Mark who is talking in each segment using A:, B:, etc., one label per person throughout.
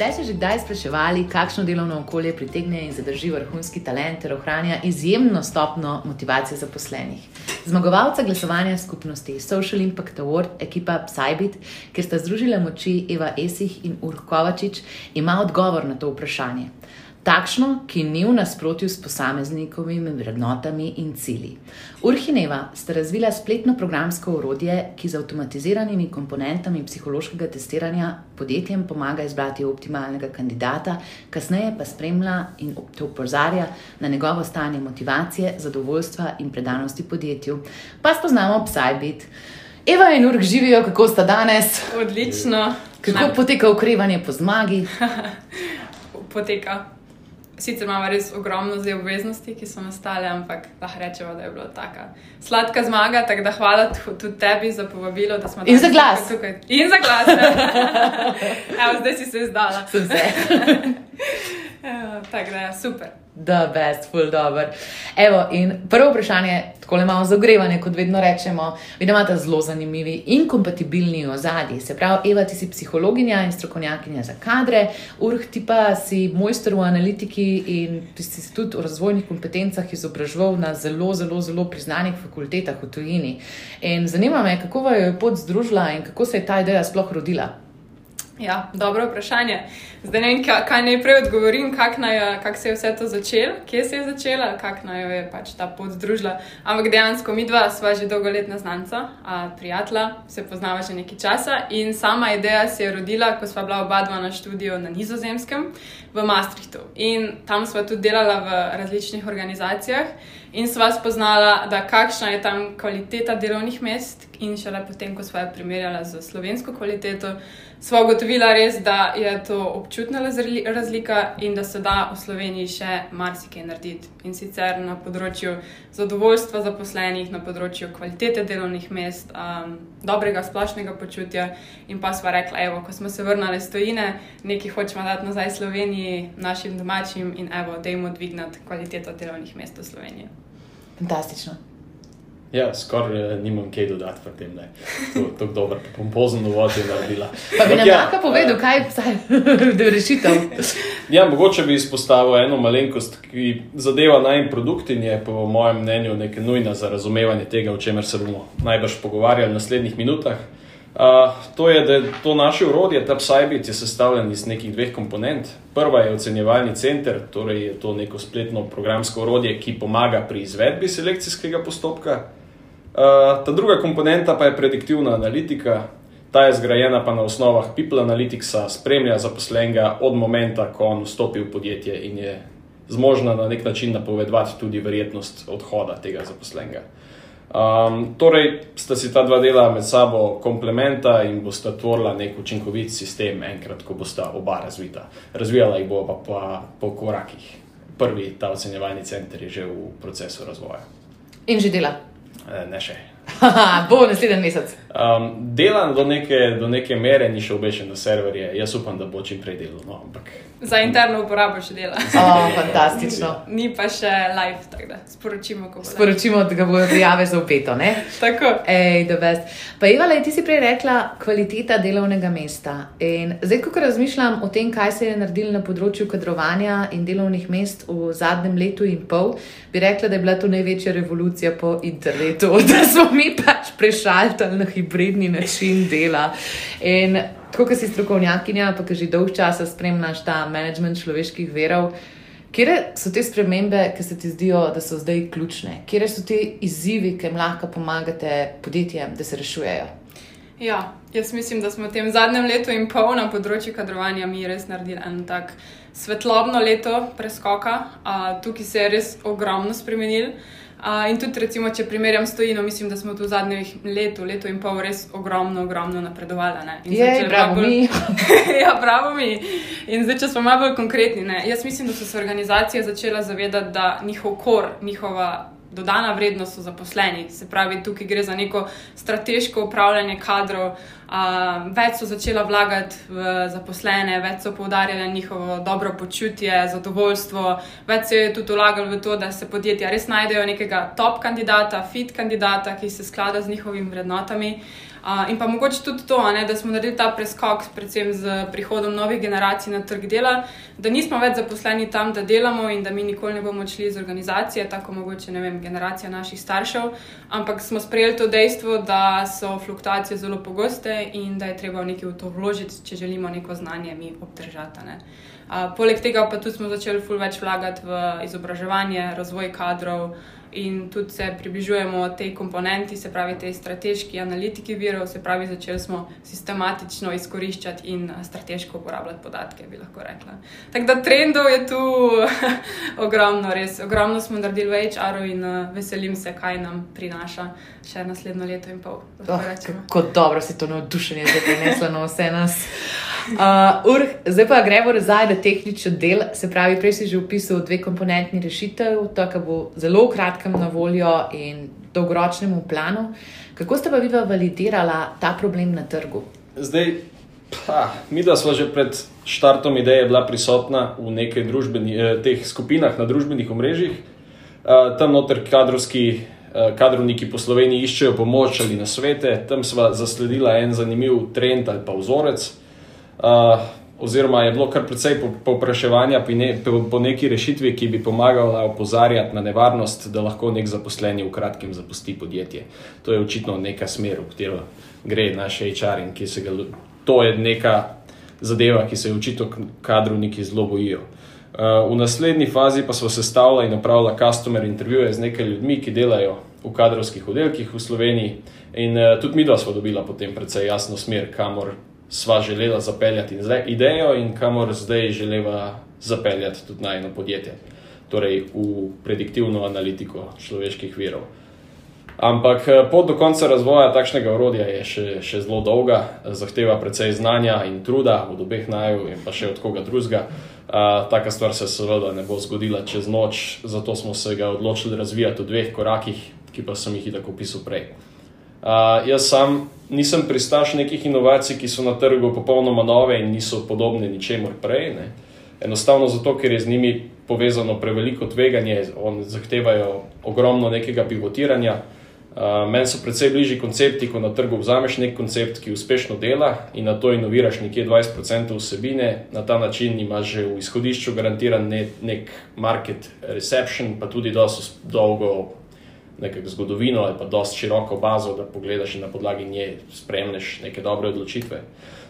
A: Ste se že kdaj spraševali, kakšno delovno okolje pritegne in zadrži vrhunski talent ter ohranja izjemno stopno motivacije zaposlenih? Zmagovalca glasovanja skupnosti Social Impact Award, ekipa Psybit, kjer sta združila moči Eva Esih in Urh Kovačič, ima odgovor na to vprašanje takšno, ki ni v nasprotju s posameznikovimi vrednotami in cilji. Urhineva sta razvila spletno programsko urodje, ki z avtomatiziranimi komponentami psihološkega testiranja podjetjem pomaga izbrati optimalnega kandidata, kasneje pa spremlja in te opozarja na njegovo stanje motivacije, zadovoljstva in predanosti podjetju. Pa spoznamo Psybit. Eva in Urk živijo, kako sta danes?
B: Odlično.
A: Kako poteka ukrivanje po zmagi?
B: poteka Sicer imamo res ogromno zdaj obveznosti, ki so nastale, ampak lahko rečemo, da je bila taka sladka zmaga. Tako da hvala tudi tebi za povabilo, da smo
A: tukaj. In za glas.
B: Tukaj. In za glas. Evo, zdaj si se izdala.
A: Sem se.
B: Tako da je super
A: the best, full dobro. Evo, in prvo vprašanje, tako le malo zagrevanje, kot vedno rečemo, vi imate zelo zanimivi in kompatibilni ozadji. Se pravi, Eva, ti si psihologinja in strokovnjakinja za kadre, Urh, ti pa si mojster v analitiki in ti si tudi v razvojnih kompetencah izobraževal na zelo, zelo, zelo priznanih fakultetah v tujini. In zanima me, kako vam je pot združila in kako se je ta ideja sploh rodila.
B: Ja, dobro vprašanje. Zdaj ne vem, kaj najprej odgovorim, kako kak se je vse to začelo, kje se je začela, kako naj jo je pač ta pot združila. Ampak dejansko mi dva sva že dolgoletna znanca, prijatelja, se poznava že nekaj časa in sama ideja se je rodila, ko sva bila oba dva na študiju na Nizozemskem v Maastrichtu. In tam sva tudi delala v različnih organizacijah in sva spoznala, da kakšna je tam kvaliteta delovnih mest, in šele potem, ko sva jo primerjala z slovensko kvaliteto, sva ugotovila res, da je to občutna razlika in da se da v Sloveniji še marsikaj narediti. In sicer na področju zadovoljstva zaposlenih, na področju kvalitete delovnih mest, um, dobrega splošnega počutja. In pa sva rekla, evo, ko smo se vrnili iz Tojine, nekaj hočemo dati nazaj Sloveniji, našim domačim in evo, dajmo dvignati kvaliteto delovnih mest v Sloveniji.
A: Fantastično.
C: Ja, skoraj uh, nimam kaj dodati v tem, to tako dobro, pompozno uvod je naredila.
A: Pa bi nam ja, lahko povedal, uh, kaj je je rešitev.
C: ja, mogoče bi izpostavil eno malenkost, ki zadeva naj produkt in je po mojem mnenju nekaj nujna za razumevanje tega, o čemer se bomo najbrž pogovarjali v naslednjih minutah. Uh, to je, da je to naše urodje, ta Psybit, je sestavljen iz nekih dveh komponent. Prva je ocenjevalni center, torej je to neko spletno programsko urodje, ki pomaga pri izvedbi selekcijskega postopka. Uh, ta druga komponenta pa je prediktivna analitika. Ta je zgrajena pa na osnovah People Analyticsa, spremlja zaposlenega od momenta, ko on vstopi v podjetje in je zmožna na nek način napovedovati tudi verjetnost odhoda tega zaposlenega. Um, torej, sta si ta dva dela med sabo komplementa in bosta tvorila nek učinkovit sistem, enkrat, ko bosta oba razvita. Razvijala jih bo pa, pa po korakih. Prvi ta ocenjevalni center je že v procesu razvoja.
A: In že dela.
C: Eh, ne še.
A: Bo naslednji mesec.
C: Um, delam do neke, do neke mere, ni še obešen na serverje. Jaz upam, da bo čim prej delal. No, ampak...
B: Za interno uporabo še dela.
A: Oh, fantastično.
B: Ni pa še live, tako da sporočimo, kako bo.
A: Sporočimo, da bojo prijave za upeto.
B: tako.
A: Ej, pa Ivala, ti si prej rekla, kvaliteta delovnega mesta. In zdaj, ko razmišljam o tem, kaj se je naredilo na področju kadrovanja in delovnih mest v zadnjem letu in pol, bi rekla, da je bila to največja revolucija po internetu, da smo mi pač prešaltali na hibridni način dela. In tako, kot si strokovnjakinja, pa ki že dolg časa spremljaš ta management človeških verov. Kje so te spremembe, ki se ti zdijo, da so zdaj ključne? Kje so ti izzivi, ki jim lahko pomagate podjetjem, da se rešujejo?
B: Ja, jaz mislim, da smo v tem zadnjem letu in pol na področju kadrovanja mi res naredili en tak svetlobno leto preskoka. Uh, tukaj se je res ogromno spremenil. Uh, in tudi, recimo, če primerjam s tojino, mislim, da smo tu v zadnjih letu, letu in pol res ogromno, ogromno napredovali.
A: Je, bravo bolj... mi.
B: ja, bravo mi. In zdaj, če smo malo bolj konkretni, ne? jaz mislim, da so se organizacije začele zavedati, da njihov kor, njihova dodana vrednost so zaposleni. Se pravi, tukaj gre za neko strateško upravljanje kadrov. Uh, več so začela vlagati v zaposlene, več so poudarjali njihovo dobro počutje, zadovoljstvo, več se je tudi vlagali v to, da se podjetja res najdejo nekega top kandidata, fit kandidata, ki se sklada z njihovimi vrednotami. Uh, in pa mogoče tudi to, ne, da smo naredili ta preskok, predvsem z prihodom novih generacij na trg dela, da nismo več zaposleni tam, da delamo in da mi nikoli ne bomo odšli iz organizacije, tako mogoče ne vem, generacija naših staršev, ampak smo sprejeli to dejstvo, da so fluktuacije zelo pogoste in da je treba v nekaj v to vložiti, če želimo neko znanje mi obdržati. Uh, poleg tega pa tudi smo začeli ful več vlagati v izobraževanje, razvoj kadrov in tudi se približujemo tej komponenti, se pravi, tej strateški analitiki virov, se pravi, začeli smo sistematično izkoriščati in strateško uporabljati podatke, bi lahko rekla. Tako da trendov je tu ogromno, res ogromno smo naredili v HR-u in veselim se, kaj nam prinaša še naslednjo leto in pol.
A: Oh, kako dobro si to navdušenje zdaj prenesla na vse nas. Uh, Ur, zdaj pa gremo nazaj na tehnični del. Se pravi, prej si že opisal dve komponentni rešitev, to, kar bo zelo kratkem na voljo in dolgoročnemu planu. Kako ste pa vi validirala ta problem na trgu?
C: Zdaj, pa, mi, da smo že pred štartom ideje bila prisotna v nekaj eh, teh skupinah na družbenih omrežjih, uh, tam noter kadrovski. Eh, kadrovniki po Sloveniji iščejo pomoč ali na svete, tam smo zasledili en zanimiv trend ali pa vzorec, uh, oziroma je bilo kar precej povpraševanja po, ne, po, neki rešitvi, ki bi pomagala opozarjati na nevarnost, da lahko nek zaposleni v kratkem zapusti podjetje. To je očitno neka smer, v katero gre naš HR in ki se ga. To je neka zadeva, ki se je očitno kadrovniki zelo bojijo. Uh, v naslednji fazi pa smo sestavljali in napravili customer intervjuje z nekaj ljudmi, ki delajo v kadrovskih oddelkih v Sloveniji, in uh, tudi mi dva smo dobila potem precej jasno smer, kamor sva želela zapeljati idejo in kamor zdaj želeva zapeljati tudi najno podjetje, torej v prediktivno analitiko človeških virov. Ampak eh, pot do konca razvoja takšnega orodja je še, še zelo dolga, zahteva precej znanja in truda od obeh naju in pa še od koga drugega. Uh, taka stvar se seveda ne bo zgodila čez noč, zato smo se ga odločili razvijati v dveh korakih, ki pa sem jih tako opisal prej. Uh, jaz sam nisem pristaš nekih inovacij, ki so na trgu popolnoma nove in niso podobne ničemur prej. Ne. Enostavno zato, ker je z njimi povezano preveliko tveganje, oni zahtevajo ogromno nekega pivotiranja. Uh, Meni so precej bližji koncepti, ko na trgu vzameš nek koncept, ki uspešno dela in na to inoviraš nekje 20% vsebine, na ta način imaš že v izhodišču garantiran ne, nek market reception, pa tudi dosto dolgo nekako zgodovino ali pa dosti široko bazo, da pogledaš in na podlagi nje spremljaš neke dobre odločitve.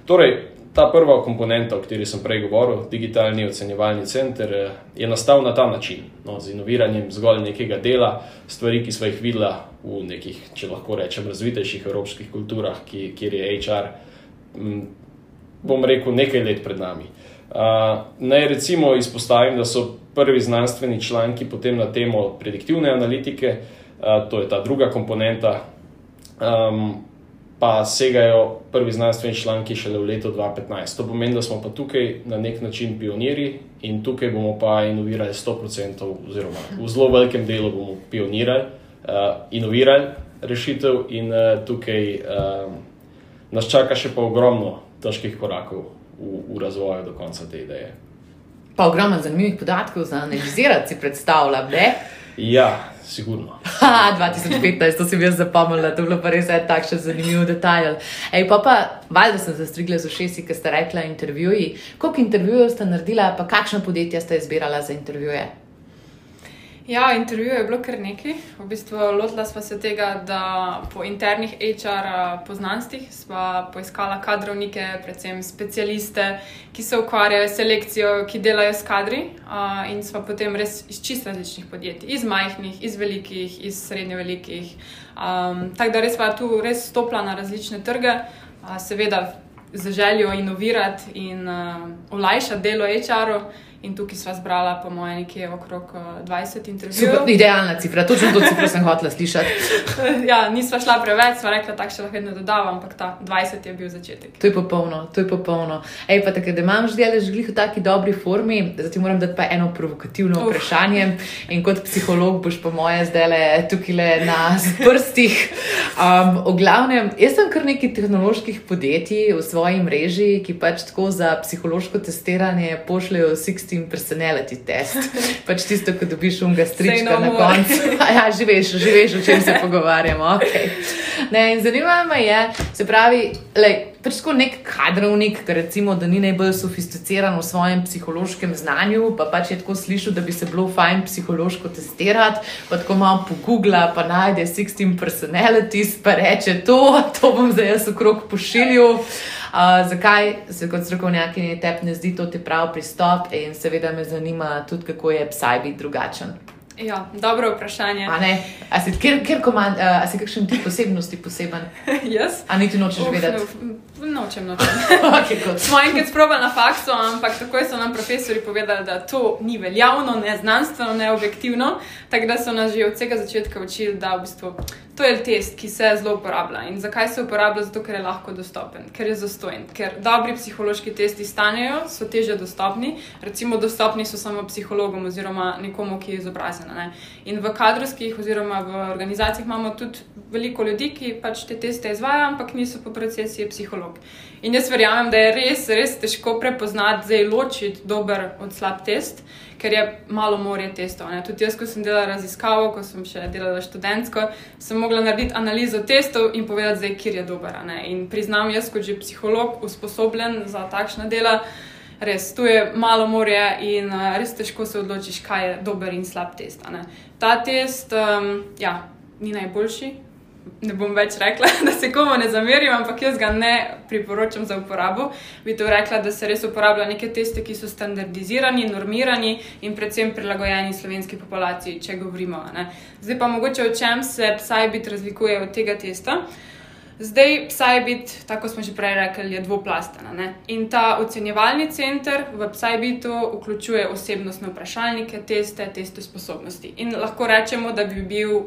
C: Torej, ta prva komponenta, o kateri sem prej govoril, digitalni ocenjevalni center, eh, je nastal na ta način, no, z inoviranjem zgolj nekega dela, stvari, ki smo jih videla v nekih, če lahko rečem, razvitejših evropskih kulturah, ki, kjer je HR, m, bom rekel, nekaj let pred nami. Uh, naj recimo izpostavim, da so prvi znanstveni članki potem na temo prediktivne analitike uh, to je ta druga komponenta. Um, pa segajo prvi znanstveni članki šele v letu 2015. To pomeni, da smo pa tukaj na nek način pionirji in tukaj bomo pa inovirali 100%, oziroma v zelo velikem delu bomo pionirali, uh, inovirali rešitev, in uh, tukaj uh, nas čaka še pa ogromno težkih korakov v, v razvoju do konca te ideje.
A: Pa ogromno zanimivih podatkov za analizirati, si predstavljam, ne?
C: Ja, sigurno.
A: Ha, 2015, to si bi jaz zapomnila, to je bilo pa res takšen zanimiv detajl. Ej, pa pa, valjda sem zastrigla z ušesi, ki ste rekla intervjuji. Koliko intervjujev ste naredila, pa kakšno podjetje ste izbirala za intervjuje?
B: Ja, intervju je bilo kar nekaj. V bistvu lotila sva se tega, da po internih HR poznanstvih sva poiskala kadrovnike, predvsem specialiste, ki se ukvarjajo s selekcijo, ki delajo s kadri. In sva potem res iz čist različnih podjetij, iz majhnih, iz velikih, iz srednje velikih. Um, Tako da res sva tu res stopila na različne trge, seveda z željo inovirati in uh, olajšati delo HR-u. In tukaj sva zbrala, po mojem, nekje okrog 20 eh, intervjujev.
A: Super, idealna cifra, točno to cifro sem hotela slišati.
B: ja, nisva šla preveč, sva rekla, tako še lahko vedno dodavam, ampak ta 20 je bil začetek.
A: To je popolno, to je popolno. Ej, pa tako, da imam že delo žglih v taki dobri formi, zdaj moram dati pa eno provokativno Uf. vprašanje. In kot psiholog boš po moje zdaj le tukaj le na prstih. Um, v glavnem, jaz sem kar nekaj tehnoloških podjetij v svoji mreži, ki pač tako za psihološko testiranje pošljajo 60 16 personality test. Pač tisto, ko dobiš unga strička
B: no
A: na koncu. A Ja, že veš, o čem se pogovarjamo. Okay. Ne, in zanimivo me je, se pravi, lej, pač tako nek kadrovnik, ki recimo, da ni najbolj sofisticiran v svojem psihološkem znanju, pa pač je tako slišal, da bi se bilo fajn psihološko testirati, pa tako malo pogugla, pa najde 16 personalities, pa reče to, to bom zdaj jaz okrog pošiljal. Uh, zakaj se kot strokovnjaki tebi ne zdi to ti prav pristop, in seveda me zanima tudi, kako je psaj biti drugačen.
B: Ja, dobro vprašanje.
A: A ne, a si, kjer, kjer komand, a si kakšen tip posebnosti poseben,
B: Jaz?
A: a niti nočeš
B: Uf,
A: vedeti.
B: ne, Nočem, nočem.
A: okay.
B: Smo enkrat sprobali na faksu, ampak takoj so nam profesori povedali, da to ni veljavno, ne znanstveno, ne objektivno. Tako da so nas že od vsega začetka učili, da v bistvu to je test, ki se zelo uporablja. In zakaj se uporablja? Zato, ker je lahko dostopen, ker je zastojen, ker dobri psihološki testi stanejo, so teže dostopni. Recimo, dostopni so samo psihologom oziroma nekomu, ki je izobražen. Ne? In v kadrovskih oziroma v organizacijah imamo tudi veliko ljudi, ki pač te teste izvajo, ampak niso po procesiji psiholog. In jaz verjamem, da je res, res težko prepoznati, zdaj ločiti dober od slab test, ker je malo morje testov. Ne. Tudi jaz, ko sem delala raziskavo, ko sem še delala študentsko, sem mogla narediti analizo testov in povedati, zdaj, kjer je dober. In priznam, jaz kot že psiholog, usposobljen za takšna dela. Res, tu je malo morja in uh, res težko se odločiš, kaj je dober in slab test. Ta test, um, ja, ni najboljši, ne bom več rekla, da se komu ne zamerim, ampak jaz ga ne priporočam za uporabo. Bi to rekla, da se res uporablja neke teste, ki so standardizirani, normirani in predvsem prilagojeni slovenski populaciji, če govorimo. ne. Zdaj pa mogoče o čem se Psybit razlikuje od tega testa. Zdaj, Psybit, tako smo že prej rekli, je dvoplasten. a ne. In ta ocenjevalni center v Psybitu vključuje osebnostne vprašalnike, teste, teste sposobnosti. In lahko rečemo, da bi bil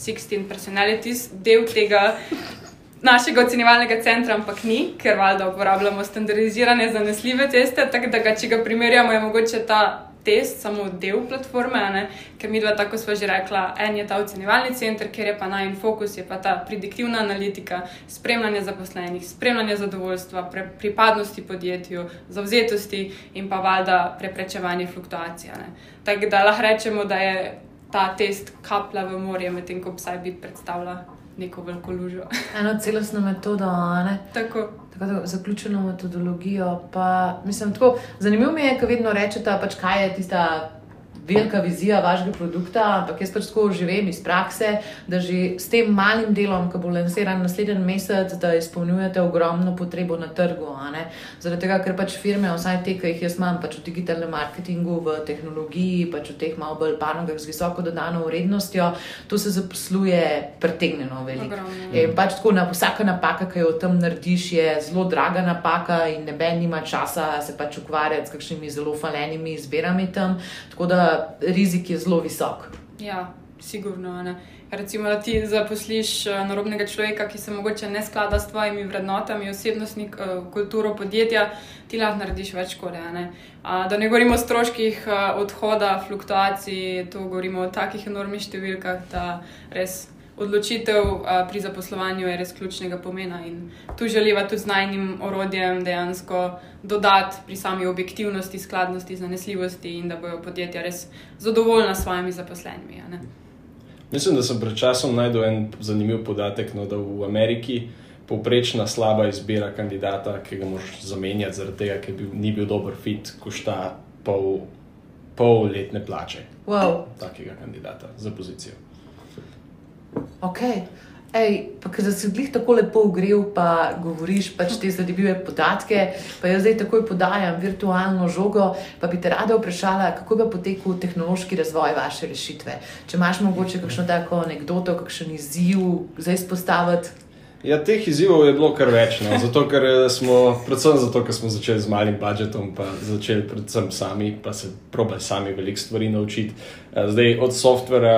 B: 16 personalities del tega našega ocenjevalnega centra, ampak ni, ker valjda uporabljamo standardizirane, zanesljive teste. Tako da, ga, če ga primerjamo, je mogoče ta test samo del platforme, ne? ker mi dva, tako smo že rekla, en je ta ocenjevalni center, kjer je pa najmanj fokus, je pa ta prediktivna analitika, spremljanje zaposlenih, spremljanje zadovoljstva, pre, pripadnosti podjetju, zavzetosti in pa valjda preprečevanje fluktuacij. Tako da lahko rečemo, da je ta test kaplja v morje, medtem ko psaj bi predstavlja neko veliko lužo.
A: Eno celostno metodo, ne.
B: Tako.
A: Tako da zaključeno metodologijo. Pa, mislim, tako, zanimivo mi je, ko vedno rečete, pač, kaj je tista velika vizija vašega produkta, ampak jaz pač tako živim iz prakse, da že s tem malim delom, ki bo lansiran naslednji mesec, da izpolnjujete ogromno potrebo na trgu. ne. Zaradi tega, ker pač firme, vsaj te, ki jih jaz imam, pač v digitalnem marketingu, v tehnologiji, pač v teh malo bolj panogah z visoko dodano vrednostjo, to se zaposluje pretegnjeno veliko. In pač tako na vsaka napaka, ki jo tam narediš, je zelo draga napaka, in noben nima časa se pač ukvarjati s kakšnimi zelo falenimi izbirami tam. Tako da rizik je zelo visok.
B: Ja, sigurno. Ne. Recimo, da ti zaposliš eh, narobnega človeka, ki se mogoče ne sklada s tvojimi vrednotami, osebnostni eh, kulturo podjetja, ti lahko narediš več škode. Ne. Da ne govorimo o stroških eh, odhoda, fluktuacij, to govorimo o takih enormnih številkah, da res odločitev a, pri zaposlovanju je res ključnega pomena. In tu želiva tudi z najnim orodjem dejansko dodati pri sami objektivnosti, skladnosti, zanesljivosti in da bojo podjetja res zadovoljna s svojimi zaposlenimi. a ne.
C: Mislim, da sem pred časom najdel en zanimiv podatek, no, da v Ameriki povprečna slaba izbira kandidata, ki ga moraš zamenjati, zaradi tega, ker bil, ni bil dober fit, košta pol, pol letne plače
A: Wow,
C: takega kandidata za pozicijo.
A: Ok. Ej, pa ker si jih tako lepo ogrel, pa govoriš pač te zanimive podatke, pa jaz zdaj takoj podajam virtualno žogo, pa bi te rada vprašala, kako bi potekal tehnološki razvoj vaše rešitve. Če imaš mogoče kakšno tako anegdoto, kakšen izziv za izpostaviti.
C: Ja, teh izzivov je bilo kar več. No. Zato, ker eh, smo, predvsem zato, ker smo začeli z malim budžetom, pa začeli predvsem sami, pa se probali sami veliko stvari naučiti. Eh, Zdaj od softvera,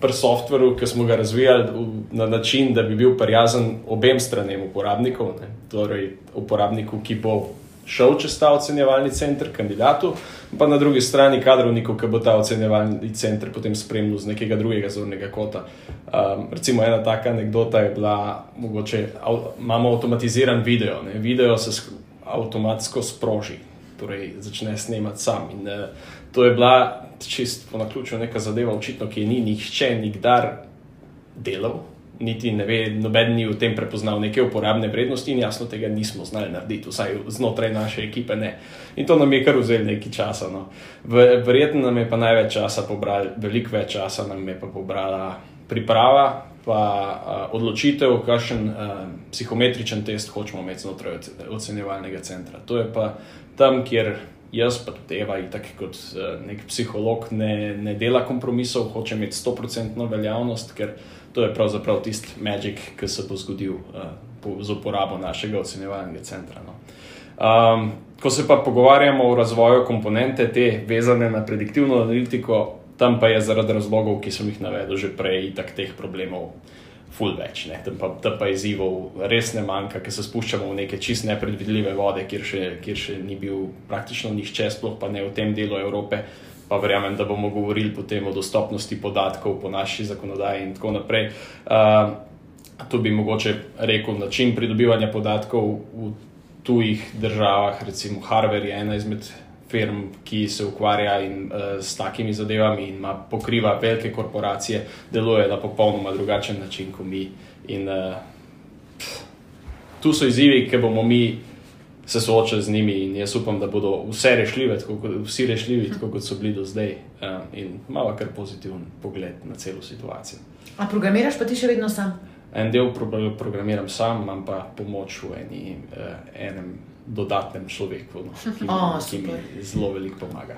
C: pri softveru, ki smo ga razvijali na način, da bi bil prijazen obem stranem uporabnikov, ne. torej uporabniku, ki bo šel čez ta ocenjevalni center, kandidatu, pa na drugi strani kadrovniku, ki bo ta ocenjevalni center potem spremljal z nekega drugega zornega kota. Um, recimo ena taka anekdota je bila, mogoče av, imamo avtomatiziran video, ne? video se sk- avtomatsko sproži. torej začne snemati sam. In, uh, to je bila čist po naključju neka zadeva, očitno, ki ni nihče nikdar delal. Niti ne ve, noben ni v tem prepoznal neke uporabne vrednosti, in jasno, tega nismo znali narediti, vsaj znotraj naše ekipe. Ne. In to nam je kar vzelo nekaj časa. No. Verjetno nam je pa največ časa pobral, veliko več časa nam je pa pobrala priprava, pa uh, odločitev, kakšen uh, psihometričen test hočemo imeti znotraj ocenjevalnega centra. To je pa tam, kjer jaz, pa tudi Eva, tako kot uh, nek psiholog, ne, ne dela kompromisov, hoče imeti 100% veljavnost, ker to je pravzaprav tisti magik, ki se bo zgodil uh, po, z uporabo našega ocenjevalnega centra. No. Um, ko se pa pogovarjamo o razvoju komponente, te vezane na prediktivno analitiko, tam pa je zaradi razlogov, ki sem jih navedel že prej, tak teh problemov. Ful več, tam pa, pa izzivov res ne manjka, ker se spuščamo v neke čist nepredvidljive vode, kjer še, kjer še ni bil praktično nišče, sploh pa ne v tem delu Evrope. Pa verjamem, da bomo govorili potem o dostopnosti podatkov po naši zakonodaji in tako naprej. Uh, to bi mogoče rekel način pridobivanja podatkov v tujih državah, recimo Harvard je ena izmed firm, ki se ukvarja in, uh, s takimi zadevami in ima, pokriva velike korporacije, deluje na popolnoma drugačen način kot mi. In, uh, tu so izzivi, ki bomo mi se soočali z njimi, in jaz upam, da bodo vse rešljive, tako kot, vsi rešljivi, tako kot so bili do zdaj. Uh, in malo kar pozitiven pogled na celo situacijo.
A: A programiraš pa ti še vedno sam?
C: En del programiram sam, imam pa pomoč v eni, uh, enem dodatnem človeku, no, ki, oh, ki mi zelo veliko pomaga.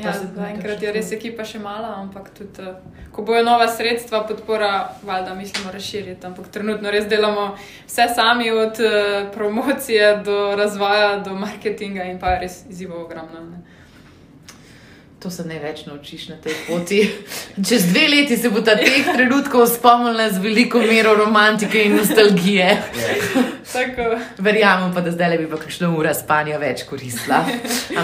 B: Ja, Zaenkrat je res ekipa še mala, ampak tudi, uh, ko bojo nova sredstva, podpora, valjda, mislimo razširiti. Ampak trenutno res delamo vse sami, od uh, promocije do razvoja, do marketinga in pa res izzivo ogromno. Ne.
A: To se ne več naučiš na tej poti. Čez dve leti se bo ta teh trenutkov spomnila z veliko mero romantike in nostalgije. Verjamem pa, da zdaj le bi pa kakšno uro spanja več koristila.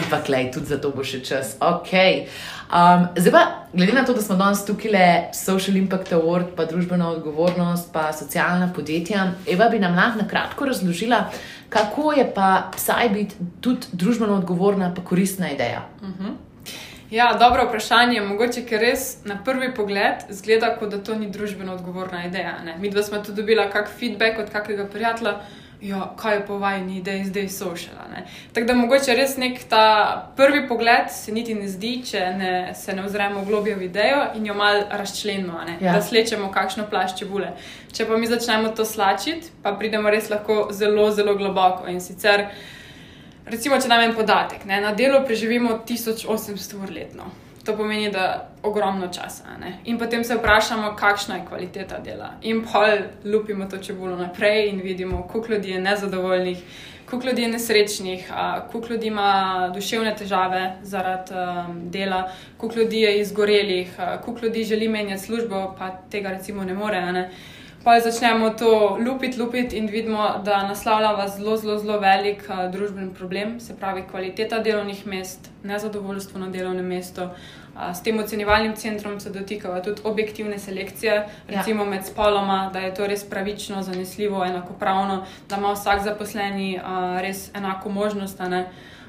A: Ampak, lej, tudi za to bo še čas. Okay. Um, zdaj pa, glede na to, da smo danes tukaj le Social Impact Award, pa družbena odgovornost, pa socialna podjetja, Eva bi nam lahko na kratko razložila, kako je pa psaj biti tudi družbeno odgovorna, pa koristna ideja. Uh
B: mhm. -huh. Ja, dobro vprašanje. Mogoče, ker res na prvi pogled zgleda, kot da to ni družbeno odgovorna ideja. Ne? Mi dva smo tudi dobila kak feedback od kakega prijatelja. Ja, kaj je po vajni ideji zdaj social. Tako da mogoče res nek ta prvi pogled se niti ne zdi, če ne, se ne ozremo v globjo v idejo in jo mal razčlenimo, ja. da slečemo kakšno plašče bule. Če pa mi začnemo to slačiti, pa pridemo res lahko zelo, zelo globoko in sicer. Recimo, če nam je podatek, ne, na delu preživimo 1800 ur letno. To pomeni, da ogromno časa. Ne. In potem se vprašamo, kakšna je kvaliteta dela. In pol lupimo to čebulo naprej in vidimo, koliko ljudi je nezadovoljnih, koliko ljudi je nesrečnih, koliko ljudi ima duševne težave zaradi um, dela, koliko ljudi je izgorelih, koliko ljudi želi menjati službo, pa tega recimo ne more. Ne. Pa začnemo to lupiti, lupiti in vidimo, da naslavljava zelo, zelo, zelo velik uh, družben problem, se pravi kvaliteta delovnih mest, nezadovoljstvo na delovnem mestu. Uh, s tem ocenjevalnim centrom se dotikava tudi objektivne selekcije, ja. recimo ja. med spoloma, da je to res pravično, zanesljivo, enakopravno, da ima vsak zaposleni uh, res enako možnost.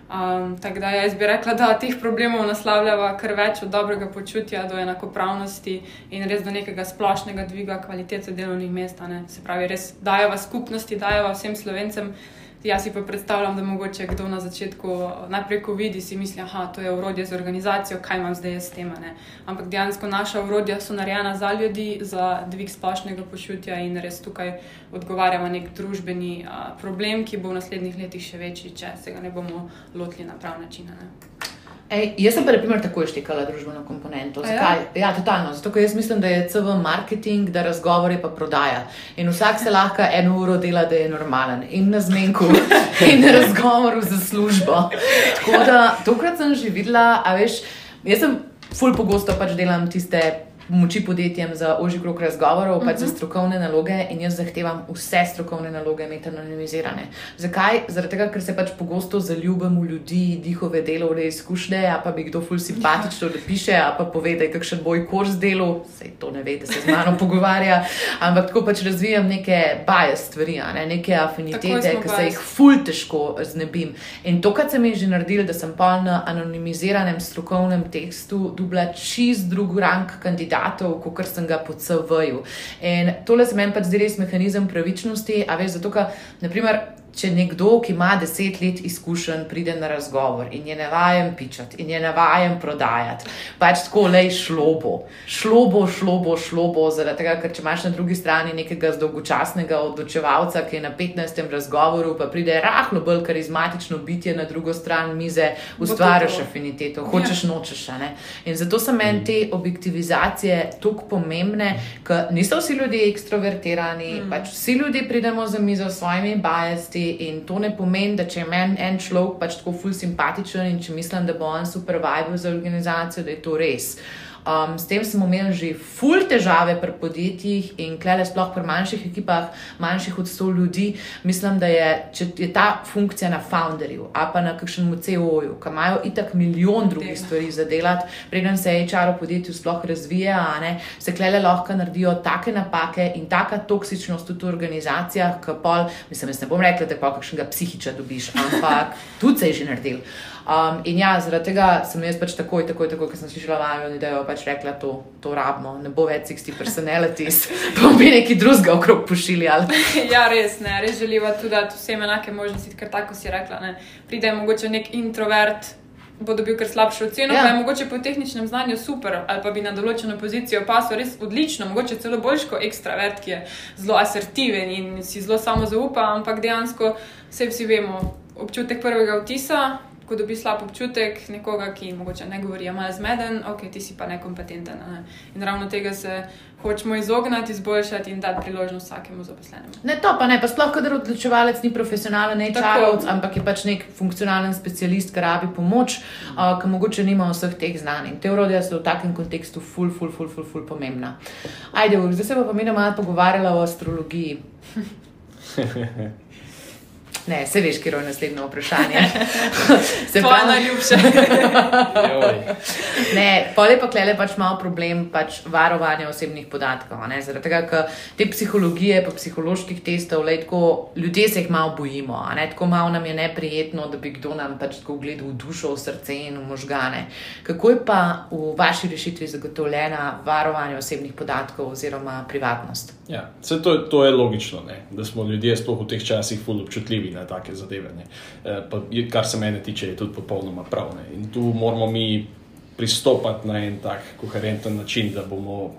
B: Um, tako da jaz bi rekla, da teh problemov naslavljava kar več od dobrega počutja do enakopravnosti in res do nekega splošnega dviga kvalitete delovnih mest. Se pravi, res dajeva skupnosti, dajeva vsem slovencem. Jaz si pa predstavljam, da mogoče kdo na začetku najprej, ko vidi, si misli, da je to urodje za organizacijo, kaj imam zdaj s tem. Ne? Ampak dejansko naša urodja so narejena za ljudi, za dvig splošnega počutja in res tukaj odgovarjamo nek družbeni a, problem, ki bo v naslednjih letih še večji, če se ga ne bomo lotili na prav način. Ne?
A: Ej, jaz sem, na primer, tako ištekala družbeno komponento. Ja? Zakaj? Ja? ja, totalno. Zato, ker jaz mislim, da je CV marketing, da razgovor je pa prodaja. In vsak se lahko eno uro dela, da je normalen in na zmenku in na razgovoru za službo. Tako da tokrat sem že videla, a veš, jaz sem ful pogosto pač delam tiste pomoči podjetjem za ožji krok razgovorov, pač uh -huh. za strokovne naloge in jaz zahtevam vse strokovne naloge imeti anonimizirane. Zakaj? Zaradi tega, ker se pač pogosto zaljubim v ljudi, njihove delovne izkušnje, a pa bi kdo ful simpatično napiše, a pa pove, da je kakšen boj kurs delo, sej to ne ve, da se z mano pogovarja, ampak tako pač razvijam neke baje stvari, ne? neke afinitete, ki se jih ful težko znebim. In to, kar sem jih že naredil, da sem pa na anonimiziranem strokovnem tekstu dubla čist drug rang kandidat kandidatov, kot sem ga po CV-ju. In tole se meni pa zdi res mehanizem pravičnosti, a veš, zato, ker, naprimer, če nekdo, ki ima deset let izkušenj, pride na razgovor in je navaden pičati in je navaden prodajati, pač tako le šlo bo, šlo bo, šlo bo, šlo bo, zaradi tega, ker če imaš na drugi strani nekega dolgočasnega odločevalca, ki je na 15. razgovoru, pa pride rahlo bolj karizmatično bitje na drugo stran mize, ustvariš afiniteto, hočeš, ja. nočeš. In zato so meni mm. te objektivizacije tako pomembne, ker niso vsi ljudje ekstrovertirani, mm. pač vsi ljudje pridemo za mizo s svojimi bajesti in to ne pomeni, da če je meni en človek pač tako ful simpatičen in če mislim, da bo on super vibe za organizacijo, da je to res. Um, s tem smo imeli že ful težave pri podjetjih in klele sploh pri manjših ekipah, manjših od 100 ljudi. Mislim, da je, je ta funkcija na founderju, a pa na kakšnem CEO-ju, ki imajo itak milijon drugih stvari za delati, preden se HR v podjetju sploh razvija, ne, se klele lahko naredijo take napake in taka toksičnost v tu organizacijah, ki pol, mislim, ne bom rekla, da pa kakšnega psihiča dobiš, ampak tudi se je že naredil. Um, in ja, zaradi tega sem jaz pač takoj, takoj, takoj, ko sem slišala vajo, da je pač rekla, to, to rabimo, ne bo več 60 personalities, pa bi neki drugega okrog pošili.
B: ja, res ne, res želiva tudi vsem enake možnosti, ker tako si rekla, ne. pride mogoče nek introvert. Bo dobil kar slabšo oceno, ja. pa je mogoče po tehničnem znanju super, ali pa bi na določeno pozicijo pasel res odlično, mogoče celo boljš kot ekstravert, ki je zelo asertiven in si zelo samo zaupa, ampak dejansko vse vsi vemo, občutek prvega vtisa, ko dobi slab občutek nekoga, ki morda ne govori, ima zmeden, ok, ti si pa nekompetenten. Ne? In ravno tega se hočemo izogniti, izboljšati in dati priložnost vsakemu zaposlenemu.
A: Ne, to pa ne, pa sploh, kader odločevalec ni profesionalen, ne čarovec, ampak je pač nek funkcionalen specialist, ki rabi pomoč, uh, ki mogoče nima vseh teh znanj. In te urodja so v takem kontekstu ful, ful, ful, ful, ful pomembna. Ajde, zdaj se pa mi malo pogovarjala o astrologiji. Ne, se veš, kje je naslednje vprašanje.
B: se pa najljubše.
A: ne, pole pa klele pač malo problem pač varovanja osebnih podatkov. Zaradi tega, ker te psihologije, pa psiholoških testov, le tako ljudje se jih malo bojimo. Tako malo nam je neprijetno, da bi kdo nam pač tako gledal v dušo, v srce in v možgane. Kako je pa v vaši rešitvi zagotovljena varovanje osebnih podatkov oziroma privatnost?
C: Ja, to, to je logično, ne? da smo ljudje sploh v teh časih fully občutljivi na take zadeve. E, pa, kar se mene tiče, je tudi popolnoma prav. Ne? In tu moramo mi pristopiti na en tak koherenten način, da bomo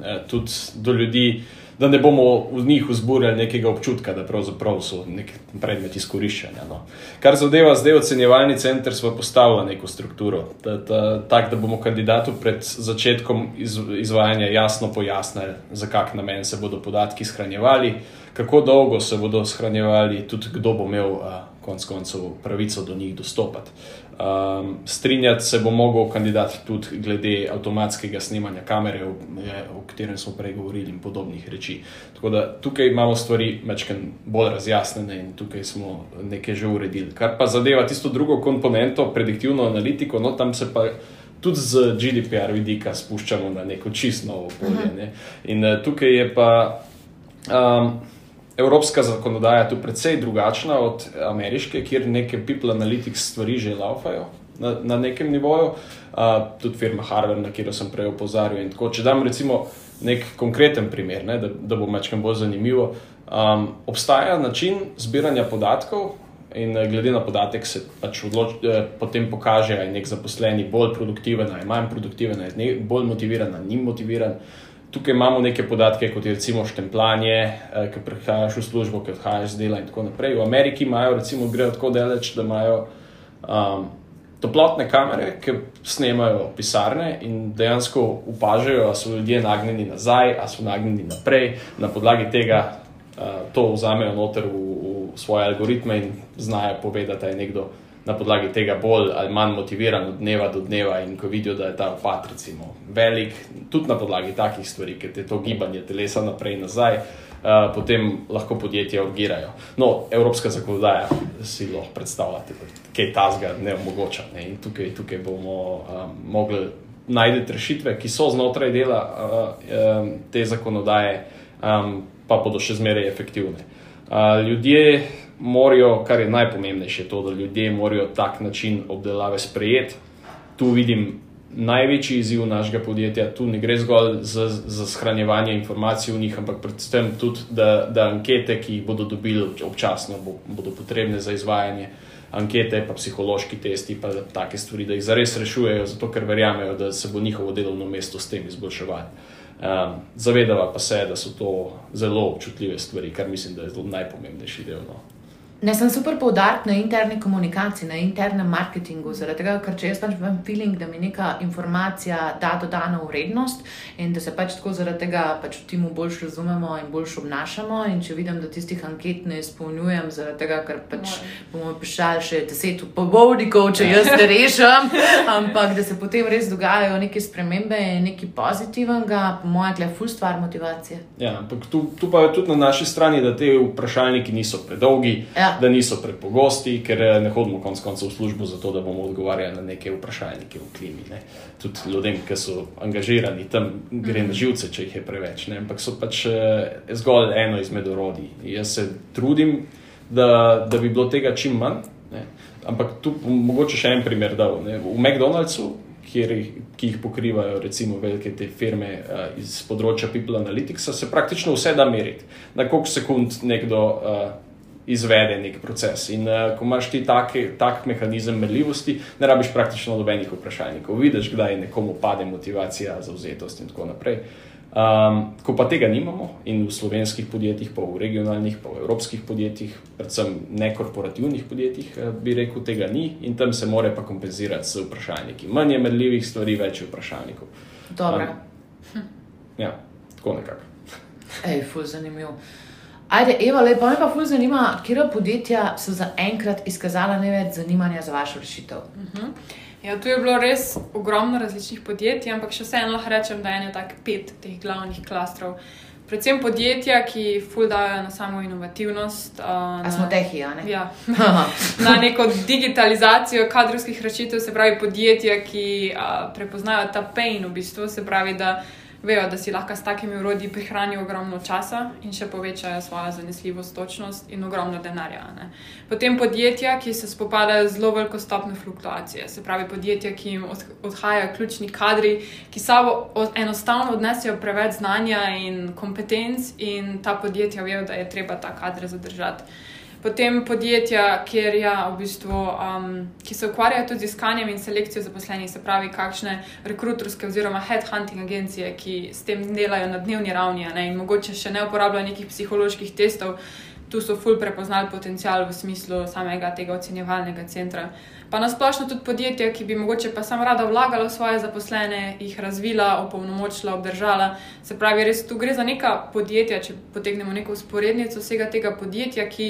C: e, tudi do ljudi da ne bomo v njih vzburjali nekega občutka, da pravzaprav so nek predmet izkoriščanja. No. Kar zadeva zdaj ocenjevalni center, smo postavili neko strukturo, tako da bomo kandidatu pred začetkom iz, izvajanja jasno pojasnili, za kak namen se bodo podatki shranjevali, kako dolgo se bodo shranjevali, tudi kdo bo imel. A, konec koncev pravico do njih dostopati. Um, strinjati se bo mogel kandidat tudi glede avtomatskega snemanja kamere, o, o katerem smo prej govorili, in podobnih reči. Tako da tukaj imamo stvari večkrat bolj razjasnjene in tukaj smo nekaj že uredili. Kar pa zadeva tisto drugo komponento, prediktivno analitiko, no tam se pa. Tudi z GDPR vidika spuščamo na neko čisto novo polje. Ne? In uh, tukaj je pa um, evropska zakonodaja je tu precej drugačna od ameriške, kjer neke people analytics stvari že laufajo na, na nekem nivoju, uh, tudi firma Harvard, na katero sem prej opozarjal. Če dam recimo nek konkreten primer, ne, da, da bo mečkam bolj zanimivo, um, obstaja način zbiranja podatkov. In eh, glede na podatek se pač odloč, eh, potem kaže, da je nek zaposleni bolj produktiven, ali manj produktiven, ali je bolj motiviran, ali ni motiviran. Tukaj imamo neke podatke, kot je recimo štempljanje, eh, ki prihajaš v službo, ki odhajaš z dela in tako naprej. V Ameriki imajo, recimo, grejo tako daleč, da imajo um, toplotne kamere, ki snemajo pisarne in dejansko opažajo, ali so ljudje nagnjeni nazaj, ali so nagnjeni naprej. Na podlagi tega uh, to vzamejo noter v, v svoje algoritme in znajo povedati, da je nekdo na podlagi tega bolj ali manj motiviran od dneva do dneva in ko vidijo, da je ta upad recimo velik, tudi na podlagi takih stvari, ker je to gibanje telesa naprej in nazaj. Uh, potem lahko podjetja urgirajo. No, evropska zakonodaja si lahko predstavljate, kaj ta zga ne omogoča. Ne? Tukaj, tukaj bomo um, mogli najti rešitve, ki so znotraj dela uh, te zakonodaje, um, pa bodo še zmeraj efektivne. Uh, ljudje morajo, kar je najpomembnejše, to, da ljudje morajo tak način obdelave sprejeti. Tu vidim največji izziv našega podjetja. Tu ne gre zgolj za, za shranjevanje informacij v njih, ampak predvsem tudi, da, da ankete, ki jih bodo dobili občasno, bo, bodo potrebne za izvajanje ankete, pa psihološki testi, pa take stvari, da jih zares rešujejo, zato ker verjamejo, da se bo njihovo delovno mesto s tem izboljševalo. Um, zavedava pa se, da so to zelo občutljive stvari, kar mislim, da je najpomembnejši del. No.
A: Ne, sem super poudarek na interni komunikaciji, na internem marketingu, zaradi tega, ker če jaz pač imam feeling, da mi neka informacija da dodano vrednost in da se pač tako zaradi tega pač v timu bolj razumemo in bolj obnašamo. In če vidim, da tistih anket ne izpolnjujem, zaradi tega, ker pač bomo pišali še deset povodnikov, če jaz ne rešim, ampak da se potem res dogajajo neke spremembe in nekaj pozitivnega, po mojem, je ful stvar motivacije.
C: Ja, ampak tu, tu pa je tudi na naši strani, da te vprašalniki niso predolgi. Ja da niso prepogosti, ker eh, ne hodimo konec koncev v službo zato, da bomo odgovarjali na neke vprašalnike v klimi. Ne. Tudi ljudem, ki so angažirani tam, gre na mhm. živce, če jih je preveč. Ne. Ampak so pač eh, zgolj eno izmed orodij. Jaz se trudim, da, da bi bilo tega čim manj. Ne. Ampak tu mogoče še en primer dal. Ne. V McDonald'su. Kjer, ki jih pokrivajo, recimo, velike te firme uh, iz področja People Analytics, se praktično vse da meriti. Na koliko sekund nekdo uh, izvede nek proces. In uh, ko imaš ti tak, tak mehanizem merljivosti, ne rabiš praktično nobenih vprašalnikov. Vidiš, kdaj nekomu pade motivacija, zauzetost in tako naprej. Um, ko pa tega nimamo in v slovenskih podjetjih, pa v regionalnih, pa v evropskih podjetjih, predvsem nekorporativnih podjetjih, eh, bi rekel, tega ni in tam se more pa kompenzirati z vprašalniki. Manj je merljivih stvari, več je vprašalnikov.
A: Dobro.
C: Um, ja, tako nekako.
A: Ej, fuz, zanimivo. Ajde, Eva, lepo me pa fulj zanima, kje podjetja so zaenkrat izkazala največ zanimanja za vašo rešitev. Uh
B: mhm. -huh. Ja, tu je bilo res ogromno različnih podjetij, ampak še vseeno lahko rečem, da je eno tak pet teh glavnih klastrov. Predvsem podjetja, ki fuldajo na samo inovativnost. Uh,
A: A smo tehi, ja? Ne?
B: Ja, na neko digitalizacijo kadrovskih rešitev, se pravi podjetja, ki uh, prepoznajo ta pain v bistvu, se pravi, da vejo, da si lahko s takimi urodji prihranijo ogromno časa in še povečajo svojo zanesljivost, točnost in ogromno denarja. Ne. Potem podjetja, ki se spopadajo z zelo veliko stopnjo fluktuacije, se pravi podjetja, ki jim odhajajo ključni kadri, ki sabo enostavno odnesejo preveč znanja in kompetenc, in ta podjetja vejo, da je treba ta kadre zadržati. Potem podjetja, ja, v bistvu, um, ki se ukvarjajo tudi z iskanjem in selekcijo zaposlenih, se pravi, kakšne rekruterske oziroma headhunting agencije, ki s tem delajo na dnevni ravni ne, in mogoče še ne uporabljajo nekih psiholoških testov, tu so ful prepoznali potencial v smislu samega tega ocenjevalnega centra. Pa nasplošno tudi podjetja, ki bi mogoče pa samo rada vlagala v svoje zaposlene, jih razvila, opolnomočila, obdržala. Se pravi, res tu gre za neka podjetja, če potegnemo neko usporednico vsega tega podjetja, ki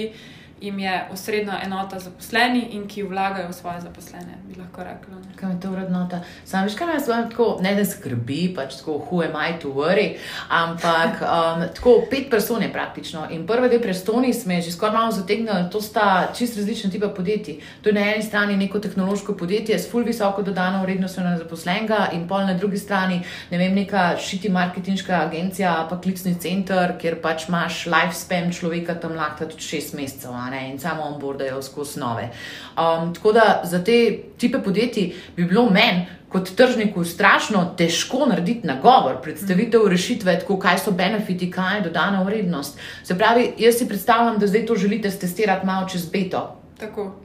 B: jim je osrednja enota zaposleni in ki vlagajo v svoje zaposlene, bi lahko rekla. Ne.
A: Kaj je to vrednota? Sam veš, kaj me zdaj tako ne da skrbi, pač tako who am I to worry, ampak um, tako pet person je praktično in prve dve prestoni sme že skoraj malo zategnili, to sta čist različne tipe podjetij. To je na eni strani neko tehnološko podjetje s full visoko dodano vrednostjo na zaposlenega in pol na drugi strani, ne vem, neka šiti marketinška agencija, pa klicni center, kjer pač imaš lifespan človeka tam lahko tudi šest mesecev ne, in samo onboardajo skozi nove. Um, tako da za te tipe podjetij bi bilo meni. Kot tržniku je strašno težko narediti nagovor, predstavitev rešitve, tako, kaj so benefiti, kaj je dodana vrednost. Se pravi, jaz si predstavljam, da zdaj to želite testirati malo čez beto.
B: Tako.